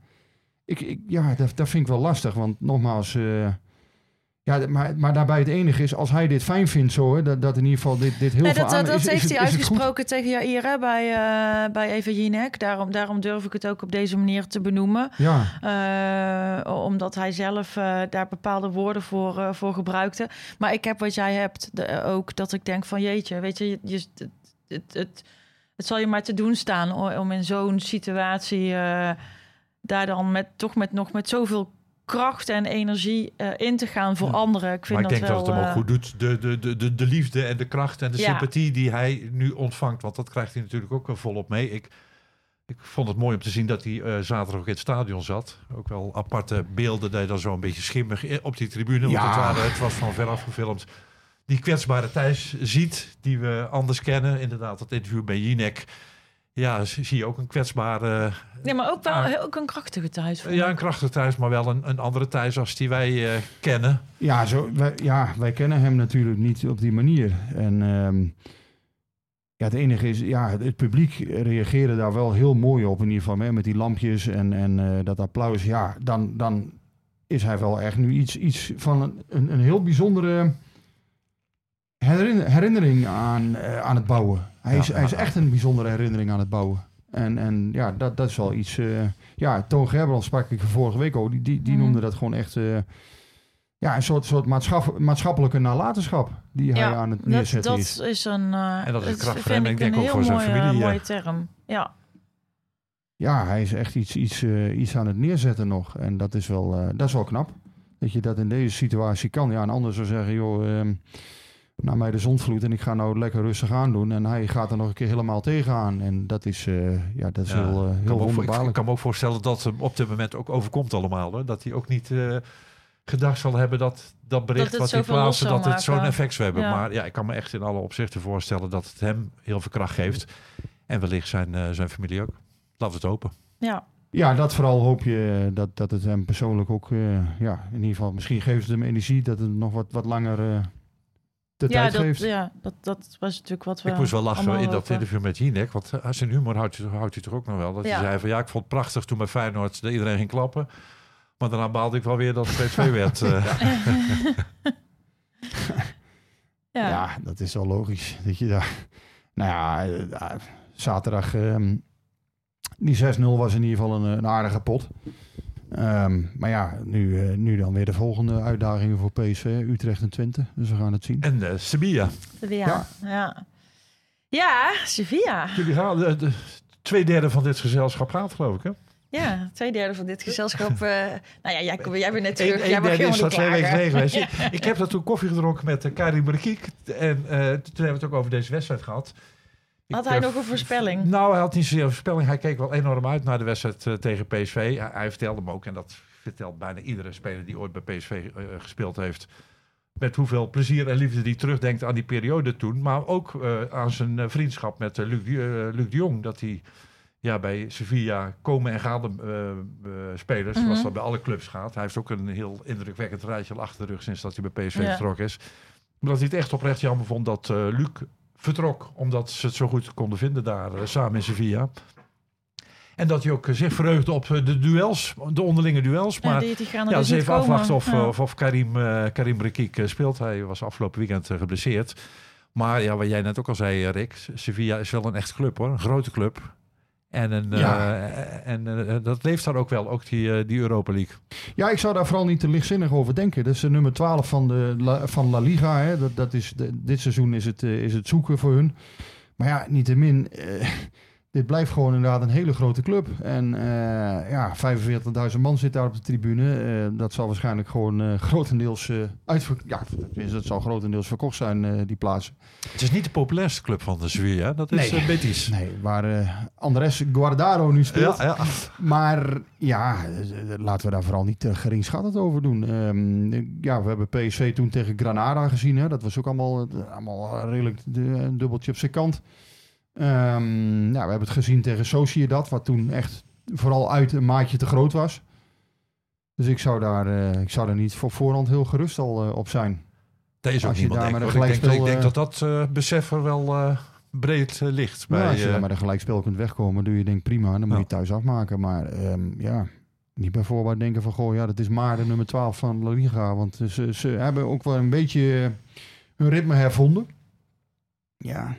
ik, ik, ja dat, dat vind ik wel lastig, want nogmaals... Uh, ja, maar, maar daarbij het enige is, als hij dit fijn vindt zo, hè, dat, dat in ieder geval dit, dit heel nee, veel dat, aan dat is, heeft is hij het, uitgesproken tegen Jair hè, bij, uh, bij Eva Jinek. Daarom, daarom durf ik het ook op deze manier te benoemen. Ja. Uh, omdat hij zelf uh, daar bepaalde woorden voor, voor gebruikte. Maar ik heb wat jij hebt de, ook, dat ik denk van jeetje, weet je, je, je het, het, het, het, zal je maar te doen staan om in zo'n situatie daar dan met, toch met nog met zoveel kracht en energie uh, in te gaan voor ja. anderen. Ik vind maar ik dat denk wel, dat het hem ook goed doet. De, de, de, de, de liefde en de kracht en de Ja. sympathie die hij nu ontvangt. Want dat krijgt hij natuurlijk ook wel volop mee. Ik, ik vond het mooi om te zien dat hij eh, zaterdag ook in het stadion zat. Ook wel aparte beelden dat je dan zo een beetje schimmig op die tribune. Want Ja. het, waren, het was van ver afgefilmd. Die kwetsbare Thijs ziet, die we anders kennen. Inderdaad, dat interview bij Jinek. Ja, zie je ook een kwetsbare... Nee, maar ook wel ook een krachtige thuis. Ja, een krachtige thuis, maar wel een, een andere thuis als die wij uh, kennen. Ja, zo, wij, ja, wij kennen hem natuurlijk niet op die manier. En um, ja, het enige is, ja, het publiek reageerde daar wel heel mooi op in ieder geval. Hè, met die lampjes en, en uh, dat applaus. Ja, dan, dan is hij wel echt nu iets, iets van een, een, een heel bijzondere herinnering aan, uh, aan het bouwen. Hij, is, hij is echt een bijzondere herinnering aan het bouwen. En, en ja, dat, dat is wel iets. Uh, ja, Toon Gerbrand sprak ik vorige week ook. Die, die, die mhm. noemde dat gewoon echt. Uh, ja, een soort, soort maatschap, maatschappelijke nalatenschap die hij aan het neerzetten dat, is. Dat is een. Uh, en dat is kracht voor hem, ik denk ook voor zijn familie. Een mooie term. Ja. Ja, hij is echt iets, iets, iets aan het neerzetten nog. En dat is wel, dat is wel knap. Dat je dat in deze situatie kan. Ja, een ander zou zeggen, joh. Ehm, naar mij de zonvloed en ik ga nou lekker rustig aan doen. En hij gaat er nog een keer helemaal tegenaan. En dat is, uh, ja, dat is ja, heel, uh, heel wonderbaarlijk. Ik kan me ook voorstellen dat hem op dit moment ook overkomt allemaal. Hè? Dat hij ook niet uh, gedacht zal hebben dat dat bericht dat wat hij plaatste, dat het zo'n effect zou hebben. Ja. Maar ja, ik kan me echt in alle opzichten voorstellen dat het hem heel veel kracht geeft. En wellicht zijn, zijn familie ook. Laten we het hopen. Ja. Ja, dat vooral hoop je dat, dat het hem persoonlijk ook, ja, in ieder geval, misschien geeft het hem energie dat het nog wat, wat langer de ja, tijd dat, geeft. Ja, dat, dat was natuurlijk wat we Ik moest wel lachen in dat interview met Jinek, want zijn humor houdt, houdt hij toch ook nog wel. Dat ja. hij zei van ja, ik vond het prachtig toen bij Feyenoord dat iedereen ging klappen. Maar daarna baalde ik wel weer dat het 2-2 werd. Uh. [laughs] ja. ja, dat is wel logisch. Dat je daar... Nou ja, uh, zaterdag... Um, die 6-0 was in ieder geval een, een aardige pot. Um, maar ja, nu, uh, nu dan weer de volgende uitdagingen voor PSV, Utrecht en Twente. Dus we gaan het zien. En uh, Sevilla. Sevilla, ja. Ja, ja Sevilla. Jullie gaan, de, de, twee derde van dit gezelschap gaat geloof ik hè? Ja, twee derde van dit gezelschap. Uh, nou ja, jij, jij bent net terug. Eén, jij mag helemaal niet twee weken geweest. ja. [laughs] Ik heb daar toen koffie gedronken met uh, Karim Brekiek. En uh, toen hebben we het ook over deze wedstrijd gehad. Had hij nog een voorspelling? Nou, hij had niet zozeer een voorspelling. Hij keek wel enorm uit naar de wedstrijd uh, tegen PSV. Hij, hij, vertelde hem ook, en dat vertelt bijna iedere speler die ooit bij PSV uh, gespeeld heeft. Met hoeveel plezier en liefde hij terugdenkt aan die periode toen. Maar ook uh, aan zijn vriendschap met Luc, Luc de Jong. Dat hij ja, bij Sevilla komen en gaande spelers, mm -hmm. zoals dat bij alle clubs gaat. Hij heeft ook een heel indrukwekkend rijtje achter de rug sinds dat hij bij PSV ja. vertrokken is. Maar dat hij het echt oprecht jammer vond dat Luc vertrok. Omdat ze het zo goed konden vinden daar uh, samen in Sevilla. En dat hij ook uh, zich verheugde op uh, de duels, de onderlinge duels. Maar ja, gaan ja, dus even afwachten of, ja. of, of, Karim, Karim Rekiek speelt. Hij was afgelopen weekend geblesseerd. Maar ja, wat jij net ook al zei, Rick. Sevilla is wel een echt club hoor. Een grote club. En, een, ja. uh, en uh, dat leeft daar ook wel, ook die, uh, die Europa League. Ja, ik zou daar vooral niet te lichtzinnig over denken. Dat is de nummer 12 van, de, La, van La Liga. Hè. Dat, dat is de, dit seizoen is het, is het zoeken voor hun. Maar ja, niettemin, dit blijft gewoon inderdaad een hele grote club. En uh, ja, 45.000 man zit daar op de tribune. Uh, dat zal waarschijnlijk gewoon uh, grotendeels uitver... Ja, het zal grotendeels verkocht zijn, die plaatsen. Het is niet de populairste club van de Sevilla, dat is nee. Betis. Nee, waar Andres Guardado nu speelt. Ja, ja. Maar ja, laten we daar vooral niet geringschattend over doen. Um, ja, we hebben PSV toen tegen Granada gezien. Hè. Dat was ook allemaal, allemaal redelijk de, een dubbeltje op zijn kant. Um, nou, we hebben het gezien tegen Sociedad, wat toen echt vooral uit een maatje te groot was. Dus ik zou daar, uh, ik zou daar niet voor voorhand heel gerust al uh, op zijn. Deze ook niemand denkt, ik, denk, ik denk dat dat uh, besef er wel breed ligt. Bij, ja, als je daar met een gelijkspel kunt wegkomen, doe je denk prima. Dan moet ja. je thuis afmaken. Maar um, ja, niet bij voorbaat denken van, goh, ja, dat is maar de nummer 12 van La Liga. Want ze, ze hebben ook wel een beetje hun ritme hervonden. Ja,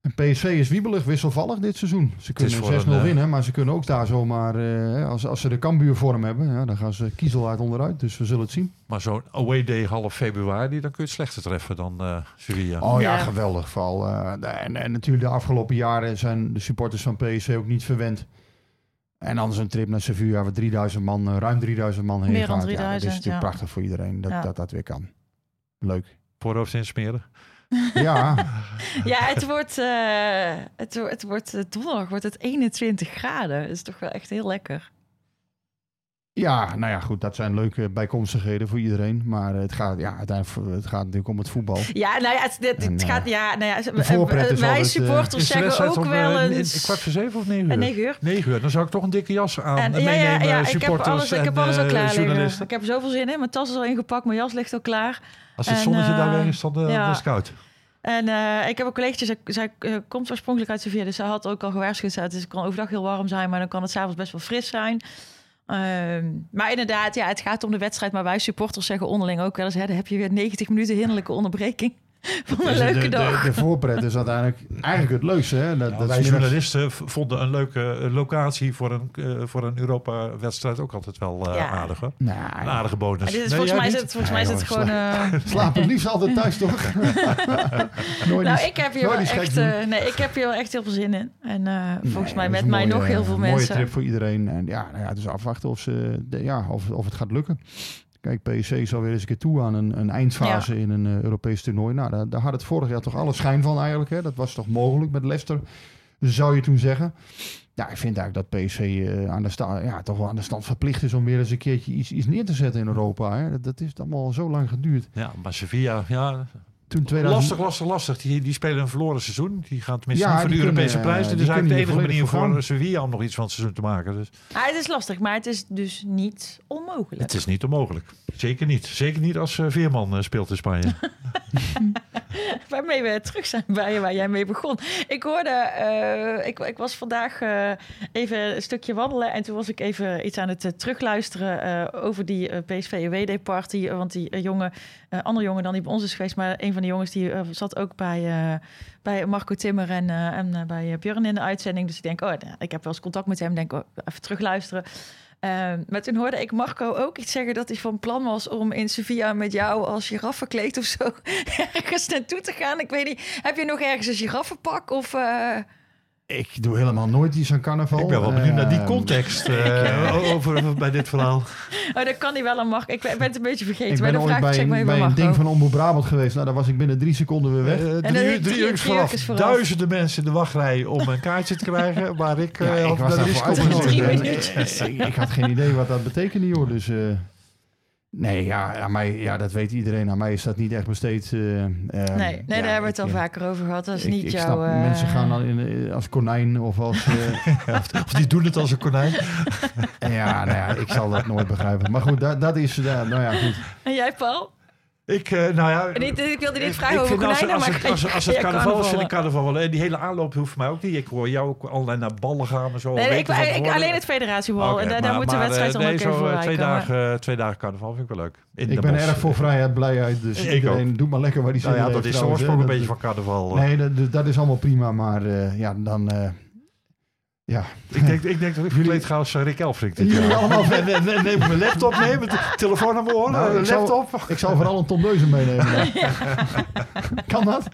en PSV is wiebelig, wisselvallig dit seizoen. Ze kunnen 6-0 uh, winnen, maar ze kunnen ook daar zomaar... Uh, als, als ze de Cambuurvorm hebben, ja, dan gaan ze kiezel uit onderuit. Dus we zullen het zien. Maar zo'n away day half februari, dan kun je het slechter treffen dan uh, Sevilla. Oh ja, ja. geweldig val. En, en, natuurlijk de afgelopen jaren zijn de supporters van PSV ook niet verwend. En anders een trip naar Sevilla waar 3000 man, ruim 3000 man heen Meer gaat. 3000, ja, dat is natuurlijk prachtig voor iedereen dat, dat dat weer kan. Leuk. Voorhoofd insmeren. [laughs] Ja. ja, het wordt, uh, het, het wordt uh, donderdag wordt het 21 graden. Is toch wel echt heel lekker. Ja, nou ja, goed, dat zijn leuke bijkomstigheden voor iedereen. Maar het gaat, ja, uiteindelijk het gaat natuurlijk om het voetbal. Ja, nou ja, het, het, het gaat, ja, nou ja, wij supporters zeggen ook wel eens... kwart voor zeven of negen uur? Negen uur. Negen uur, dan zou ik toch een dikke jas aan en, ja, ja, ja, ik heb alles, ik heb alles al klaar liggen. Ik heb er zoveel zin in. Mijn tas is al ingepakt, mijn jas ligt al klaar. Als het zonnetje daar weer is, dan, dan is het koud. En uh, ik heb een collega, zij, zij uh, komt oorspronkelijk uit Sevilla, dus ze had ook al gewaarschuwd. Dus het kan overdag heel warm zijn, maar dan kan het s'avonds best wel fris zijn. Uh, maar inderdaad, ja, het gaat om de wedstrijd. Maar wij supporters zeggen onderling ook wel eens... Hè, dan heb je weer 90 minuten hinderlijke onderbreking. [laughs] van een leuke de, dag. De, de, voorpret is uiteindelijk eigenlijk het leukste. Hè? Dat, dat wij journalisten vonden een leuke locatie voor een, uh, voor een Europa-wedstrijd ook altijd wel uh, ja. aardig. Nou, een aardige bonus. Maar dit is, nee, volgens, mij is het, volgens mij is het gewoon... Uh... Slaap het liefst altijd thuis, [laughs] toch? nooit nou, ik heb, hier wel echt, nee, ik heb hier wel echt heel veel zin in. En volgens mij met mij mooie, nog heel veel mensen. Een mooie trip voor iedereen. En ja, nou ja, dus afwachten of, ze, de, ja, of, of het gaat lukken. Kijk, PSC zal weer eens een keer toe aan een, een eindfase in een uh, Europees toernooi. Nou, daar, daar, had het vorig jaar toch alle schijn van eigenlijk. Hè? Dat was toch mogelijk met Leicester, zou je toen zeggen. Ja, ik vind eigenlijk dat PSC uh, aan de sta ja, toch wel aan de stand verplicht is om weer eens een keertje iets, iets neer te zetten in Europa. Hè? Dat, dat is allemaal zo lang geduurd. Ja, maar Sevilla, ja, toen 2000... Lastig, lastig, lastig. Die, die spelen een verloren seizoen. Die gaan tenminste ja, niet voor de Europese kunnen, prijs. Dit is eigenlijk de enige manier voor Sevilla om nog iets van het seizoen te maken. Dus. Ah, het is lastig, maar het is dus niet onmogelijk. Het is niet onmogelijk. Zeker niet. Zeker niet als uh, Veerman uh, speelt in Spanje. [laughs] [laughs] Waarmee we terug zijn bij waar jij mee begon. Ik hoorde, uh, ik, ik was vandaag even een stukje wandelen. En toen was ik even iets aan het terugluisteren over die PSV-WD-party. Want die jongen, andere jongen dan die bij ons is geweest, maar een van de jongens die zat ook bij, bij Marco Timmer en, en bij Björn in de uitzending. Dus ik denk, oh, ik heb wel eens contact met hem. Denk, oh, even terugluisteren. Uh, maar toen hoorde ik Marco ook iets zeggen dat hij van plan was om in Sevilla met jou als giraffe verkleed of zo [laughs] ergens naartoe te gaan. Ik weet niet, heb je nog ergens een giraffenpak of... Ik doe helemaal nooit iets aan carnaval. Ik ben wel benieuwd naar die ehm, context [laughs] uh, over, bij dit verhaal. [laughs] Oh, dat kan hij wel een mag. Ik ben, het een beetje vergeten. Ik ben ooit bij, een, bij een ding van Omroep Brabant geweest. Nou, daar was ik binnen drie seconden weer weg. Uh, en drie, drie uur vanaf. Duizenden mensen in de wachtrij om een kaartje te krijgen. Maar ik, ja, uh, ik was daarvoor Ik had geen idee wat dat betekende, joh. Dus... Nee, ja, aan mij, ja, dat weet iedereen. Aan mij is dat niet echt besteed. Uh, nee, nee ja, daar hebben we het al vaker over gehad. Dat is ik, niet ik jouw... Snap, uh... Mensen gaan dan in, als konijn of als... [laughs] Uh, of, die doen het als een konijn. [laughs] ja, nou ja, ik zal dat nooit begrijpen. Maar goed, dat, dat is... nou ja, goed. En jij, Paul? Ik, uh, nou ja, niet, ik wilde niet vragen over konijnen, als, maar als, als, als, het carnaval is, vind ik carnaval wel. En die hele aanloop hoeft mij ook niet. Ik hoor jou ook allerlei naar ballen gaan en zo. Nee, ik, ik, alleen het federatiebal. Okay, en daar, daar moet de wedstrijd dan ook even voor twee dagen, twee dagen carnaval vind ik wel leuk. In ik ben erg voor vrijheid, blijheid. Dus ik iedereen doe maar lekker waar die zin nou ja, dat is de oorsprong een beetje van carnaval. Nee, dat is allemaal prima. Maar ja, dan... Ja. Ik denk, ik denk dat ik verkleed ga als Rick Elfrink. Jullie allemaal neem mijn laptop mee, met de telefoon aan mijn nou, een laptop. Zal, ik zal vooral een Tom Beuzen meenemen. [laughs] kan dat?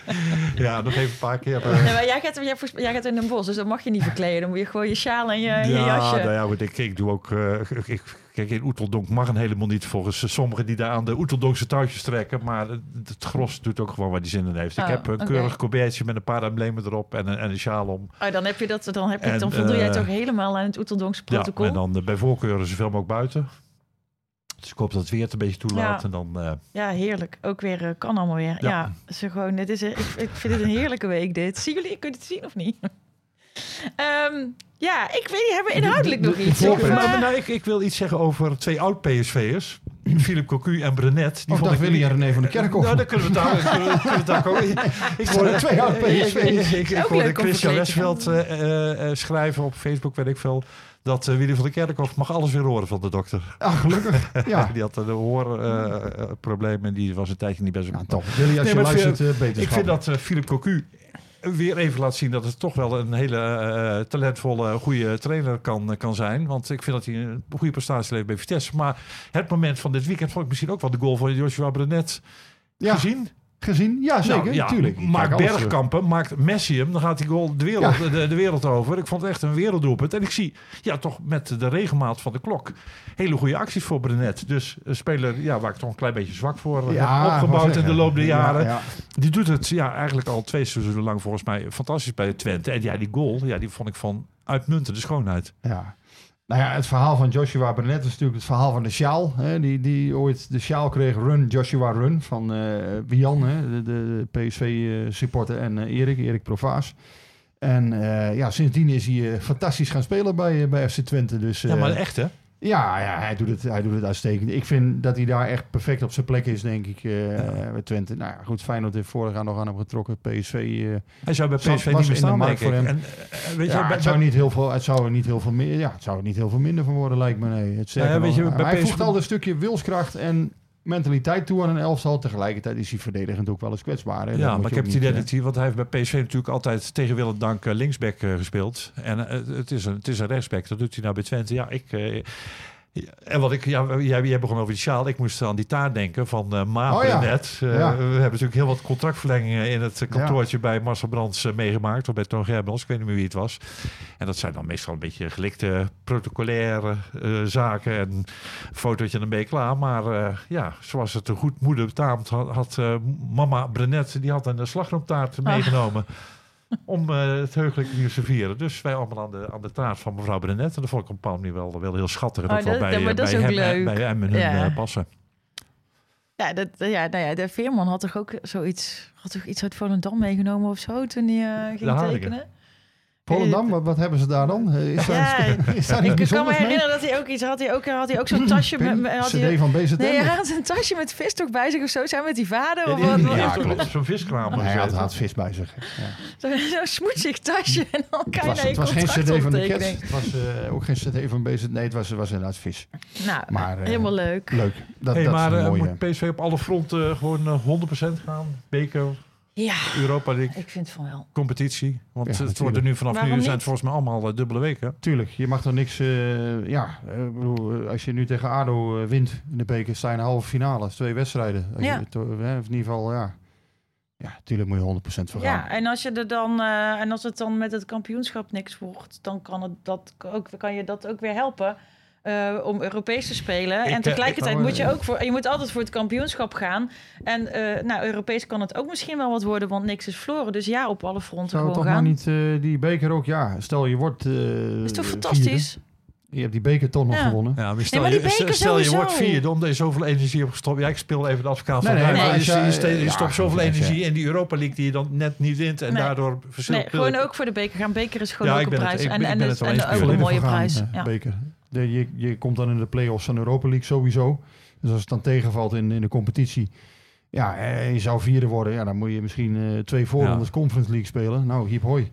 Ja, nog even een paar keer. Nee, maar jij, gaat, jij, jij gaat in een bos, dus dan mag je niet verkleden. Dan moet je gewoon je sjaal en je, ja, je jasje. Nou ja, ik, ik doe ook... Uh, ik, Kijk, in Oeteldonk mag een helemaal niet volgens sommigen die daar aan de Oeteldonkse touwtjes trekken. Maar het, het gros doet ook gewoon waar die zin in heeft. ik oh, heb een okay. keurig colbertje met een paar emblemen erop en een, en een sjaal om. Oh, dan heb je dat, dan, heb je, en, dan voldoe uh, jij toch helemaal aan het Oeteldonkse protocol? Ja, en dan uh, bij voorkeuren zoveel mogelijk buiten. Dus ik hoop dat het weer het een beetje toelaat. Ja, en dan, uh... ja heerlijk. Ook weer, kan allemaal weer. Ja, ja ze gewoon, dit is, ik, ik vind het een heerlijke week dit. Zien jullie, kunt het zien of niet? Um, ja, ik weet niet, hebben we inhoudelijk nog iets? Ik, nou, ik, ik, wil iets zeggen over twee oud-PSV'ers. [clears throat] Philip Cocu en Brenet. Die oh, vond ik Willy en René van de Kerkhof. Nou, dan kunnen we het daar, kunnen we daar komen. Ik hoorde twee oud-PSV'ers. Ik, ik, hoorde [laughs] Christian Lesveld uh, uh, schrijven op Facebook, weet ik veel dat uh, Willy van der Kerkhof mag alles weer horen van de dokter. Ah, gelukkig. [laughs] Ja. die had een hoorprobleem uh, en die was een tijdje niet best. Ja, toch. Willy, als nee, je luistert, uh, beter Ik vind dat Philip Cocu weer even laat zien dat het toch wel een hele uh, talentvolle, goede trainer kan, kan zijn. Want ik vind dat hij een goede prestatie levert bij Vitesse. Maar het moment van dit weekend vond ik misschien ook wel de goal van Joshua Brenet ja. gezien gezien? Ja, zeker. Nou, ja, natuurlijk. Maakt Bergkampen, maakt Messi hem, dan gaat die goal de wereld, de, de, wereld over. Ik vond het echt een werelddoelpunt. En ik zie ja, toch met de regelmaat van de klok hele goede acties voor Brenet. Dus een speler ja, waar ik toch een klein beetje zwak voor ja, heb opgebouwd in de loop der jaren. Die doet het ja, eigenlijk al twee seizoenen lang volgens mij fantastisch bij Twente. En ja, die goal, ja, die vond ik van uitmuntende schoonheid. Ja. Nou ja, het verhaal van Joshua Brenet is natuurlijk het verhaal van de sjaal. Hè, die, die ooit de sjaal kreeg, Run Joshua Run, van uh, Wian, hè, de, de PSV-supporter, en uh, Erik, Erik Provaas. En uh, ja, sindsdien is hij fantastisch gaan spelen bij, bij FC Twente. Dus, ja, maar echt hè? Ja, ja hij, doet het, hij doet het uitstekend. Ik vind dat hij daar echt perfect op zijn plek is, denk ik, uh, ja. bij Twente. Nou ja, goed, Feyenoord heeft vorig jaar nog aan hem getrokken. PSV... Uh, hij zou bij PSV niet meer staan, denk ik. En, uh, weet ja, je, het, zou niet heel veel, het zou er niet heel veel meer... Ja, het zou er niet heel veel minder van worden, lijkt me. Nee. Het ja, weet je, bij hij PSV... voegt al een stukje wilskracht en mentaliteit toe aan een elftal. Tegelijkertijd is hij verdedigend ook wel eens kwetsbaar. Hè? Ja, maar ik heb het idee dat hij, want hij heeft bij PSV natuurlijk altijd tegen wil en dank linksback gespeeld. En het, is een, het is een rechtsback, dat doet hij nou bij Twente. Ja, ik... En wat ik, ja, jij, jij begon over die sjaal. Ik moest aan die taart denken van uh, Ma oh, ja. net. Uh, ja. We hebben natuurlijk heel wat contractverlengingen in het kantoortje ja. bij Marcel Brands uh, meegemaakt. Of bij Toon Gerbels, ik weet niet meer wie het was. En dat zijn dan meestal een beetje gelikte protocolaire zaken. En een fotootje en beetje klaar. Maar ja, zoals het een goed moeder betaamt, had, had mama Brenet, die had een slagroomtaart meegenomen om uh, het heugelijke nieuws te vieren. Dus wij allemaal aan de, aan de taart van mevrouw Brenet. En dat vond ik op een wel, wel heel schattig. En oh, wel bij, dat, bij, hem, leuk. bij hem en hun uh, passen. Ja, dat, ja, nou ja, de Veerman had toch ook zoiets, had toch iets uit Volendam meegenomen of zo toen hij uh, ging tekenen? Volendam, wat, wat hebben ze daar dan? Is daar, ja, is daar [laughs] ik kan me herinneren dat hij ook iets had. Hij ook, had hij ook zo'n tasje met... Had CD hij, van BZN? Nee, hij had een tasje met vistok bij zich of zo. Zijn met die vader? Of ja, wat, ja, klopt. Zo'n viskraam. hij had, had vis bij zich. Ja. Zo'n zo smoetsig tasje en dan kan het was, je Het was geen CD van de Cats. Het was uh, ook geen CD van BZN. Nee, het was, was inderdaad vis. Nou, maar, uh, helemaal leuk. Leuk. Dat, hey, dat maar uh, moet PSV op alle fronten gewoon 100% gaan? Beker, ja, Europa League. Ik vind van wel. Competitie. Want ja, het wordt er nu vanaf Waarom nu zijn het volgens mij allemaal uh, dubbele weken. Tuurlijk, je mag er niks. Uh, ja, uh, bedoel, als je nu tegen ADO wint in de beker, sta je in de halve finale. twee wedstrijden. Ja. Je, to, in ieder geval, ja. Ja, natuurlijk moet je 100% voor gaan. Ja, en als je er dan en als het dan met het kampioenschap niks wordt, dan kan het dat ook kan je dat ook weer helpen. Uh, om Europees te spelen. Ik, en tegelijkertijd ik, moet je ook voor. Je moet altijd voor het kampioenschap gaan. En uh, nou, Europees kan het ook misschien wel wat worden, want niks is verloren. Dus ja, op alle fronten Zou gewoon toch gaan. maar niet uh, die beker ook? Ja, stel je wordt. is toch fantastisch? Vierde. Je hebt die beker toch nog ja. gewonnen. Ja, maar stel, nee, maar je, stel je wordt vierde omdat je zoveel energie hebt gestopt. Ja, ik speel even de advocaat van nee, nee, nee, je, je, je, je stopt zoveel energie in die Europa League die je dan net niet wint. En daardoor verschil. Nee, gewoon ook voor de beker gaan. Beker is gewoon ja, ook een prijs. Het, en ik, en, ben het en, en ook een mooie prijs. Ja. Beker. De, je, je komt dan in de play-offs van Europa League sowieso. Dus als het dan tegenvalt in, in de competitie. Ja, en je zou vierde worden. Ja, dan moet je misschien uh, twee voorrondes ja. Conference League spelen. Nou, hiep hoi.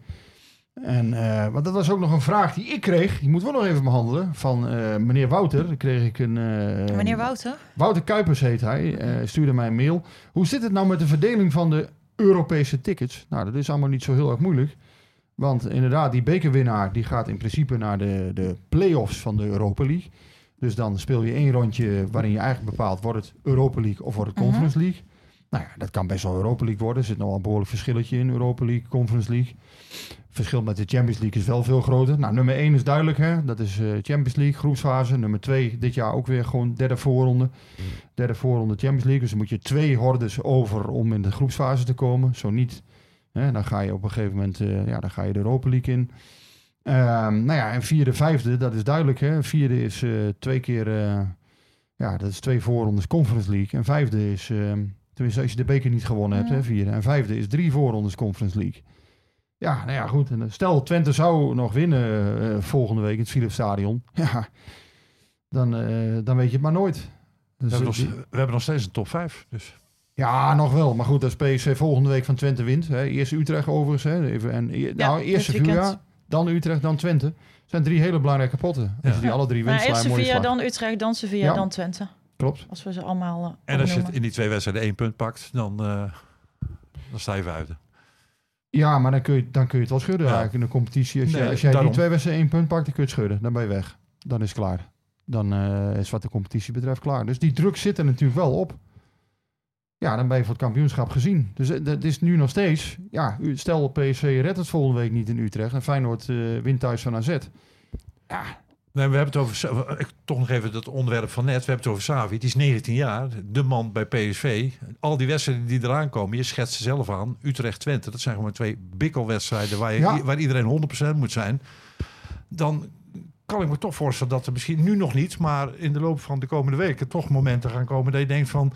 En, uh, want dat was ook nog een vraag die ik kreeg. Die moeten we nog even behandelen. Van uh, meneer Wouter. Kreeg ik een... Uh, meneer Wouter? Wouter Kuipers heet hij. stuurde mij een mail. Hoe zit het nou met de verdeling van de Europese tickets? Nou, dat is allemaal niet zo heel erg moeilijk. Want inderdaad, die bekerwinnaar die gaat in principe naar de, de play-offs van de Europa League. Dus dan speel je één rondje waarin je eigenlijk bepaalt... wordt het Europa League of wordt het Conference League? Mm. Nou ja, dat kan best wel Europa League worden. Er zit nog wel een behoorlijk verschilletje in Europa League, Conference League. Verschil met de Champions League is wel veel groter. Nou, nummer 1 is duidelijk, hè? dat is uh, Champions League, groepsfase. Nummer 2, dit jaar ook weer gewoon derde voorronde. Derde voorronde Champions League. Dus dan moet je twee hordes over om in de groepsfase te komen. Zo niet, hè? dan ga je op een gegeven moment uh, ja, dan ga je de Europa League in. Um, nou ja, en vierde, vijfde, dat is duidelijk. Hè? Vierde is uh, twee keer, ja, dat is twee voorrondes Conference League. En vijfde is, tenminste als je de beker niet gewonnen hebt, hè, vierde. En vijfde is drie voorrondes Conference League. Ja, nou ja, goed. Stel, Twente zou nog winnen uh, volgende week in het Philips Stadion. [laughs] Ja, dan, uh, dan weet je het maar nooit. Dus we, hebben nog, we hebben nog steeds een top 5. Dus. Ja, nog wel. Maar goed, als PSV volgende week van Twente wint. Hè, eerst Utrecht overigens. Hè, even, en, ja, nou, eerst Sevilla, dan Utrecht, dan Twente. Het zijn drie hele belangrijke potten. Ja. Als die alle drie winnen, nou, Eerst Sevilla, dan Utrecht, dan Sevilla, ja. dan Twente. Klopt. Als we ze allemaal uh, En als je het in die twee wedstrijden één punt pakt, dan, uh, dan sta je buiten. Ja, maar dan kun je, dan kun je het wel schudden ja. eigenlijk in de competitie. Als, nee, je, als jij daarom. die twee wedstrijden één punt pakt, dan kun je het schudden. Dan ben je weg. Dan is het klaar. Dan uh, is wat de competitie betreft klaar. Dus die druk zit er natuurlijk wel op. Ja, dan ben je voor het kampioenschap gezien. Dus het is nu nog steeds... Ja, stel PSV redt het volgende week niet in Utrecht... en Feyenoord uh, wint thuis van AZ. Ja, Nee, we hebben het over, ik, toch nog even het onderwerp van net. We hebben het over Savi. Het is 19 jaar, de man bij PSV. Al die wedstrijden die eraan komen, je schetst ze zelf aan. Utrecht-Twente, dat zijn gewoon twee bikkelwedstrijden waar, je, ja. waar iedereen 100% moet zijn. Dan kan ik me toch voorstellen dat er misschien nu nog niet, maar in de loop van de komende weken toch momenten gaan komen dat je denkt van,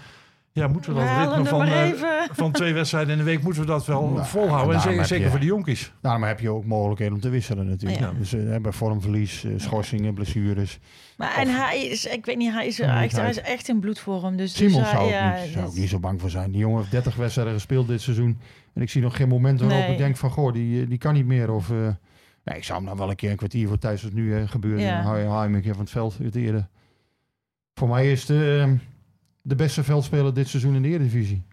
ja, moeten we dat ritme van, uh, [laughs] van twee wedstrijden in de week, moeten we dat wel nou, volhouden? En zeker, zeker voor de jonkies. Daarom heb je ook mogelijkheden om te wisselen natuurlijk. Ja. Dus uh, bij vormverlies, uh, schorsingen, blessures. Maar en hij is, ik weet niet, hij is, echt, hij is echt in bloedvorm. Dus Simon dus, zou, ja, niet, zou ik niet zo bang voor zijn. Die jongen heeft 30 wedstrijden gespeeld dit seizoen. En ik zie nog geen moment waarop nee. ik denk van, goh, die, die kan niet meer. Of, nee, ik zou hem dan wel een keer een kwartier voor thuis als nu uh, gebeurt. Ja. Dan haal je hem een keer van het veld eerder. Voor mij is de, de beste veldspeler dit seizoen in de Eredivisie.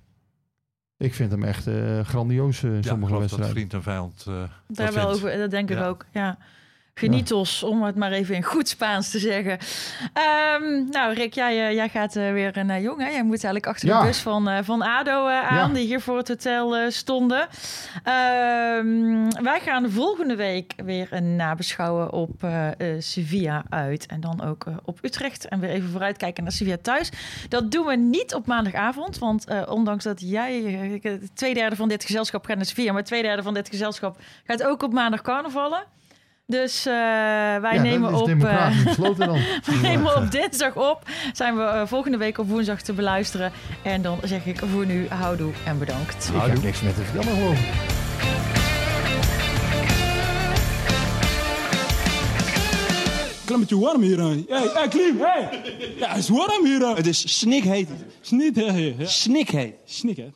Ik vind hem echt uh, grandioos, uh, sommige ja, wedstrijden. vriend en vijand. Uh, Daar wel over, dat denk ik ook. Ja. Ja. om het maar even in goed Spaans te zeggen. Um, nou, Rick, jij, jij gaat uh, weer naar Jong. Hè? Jij moet eigenlijk achter ja. de bus van, van ADO aan, ja. die hier voor het hotel stonden. Um, wij gaan volgende week weer een nabeschouwen op Sevilla uit. En dan ook op Utrecht. En weer even vooruitkijken naar Sevilla thuis. Dat doen we niet op maandagavond. Want ondanks dat jij twee derde van dit gezelschap gaat naar Sevilla... maar twee derde van dit gezelschap gaat ook op maandag carnavallen... Dus uh, wij ja, nemen op. Uh, besloten dan. [laughs] we nemen op dinsdag op. Zijn we uh, volgende week op woensdag te beluisteren. En dan zeg ik voor nu houdoe en bedankt. Ik heb niks met te vertellen gewoon. Klimmetje warm hier. Hé, hey, hey, Klim, hey. Ja, het is warm hier. Het is snikheet. Snikheet. Ja. Snikheet. Snikheet.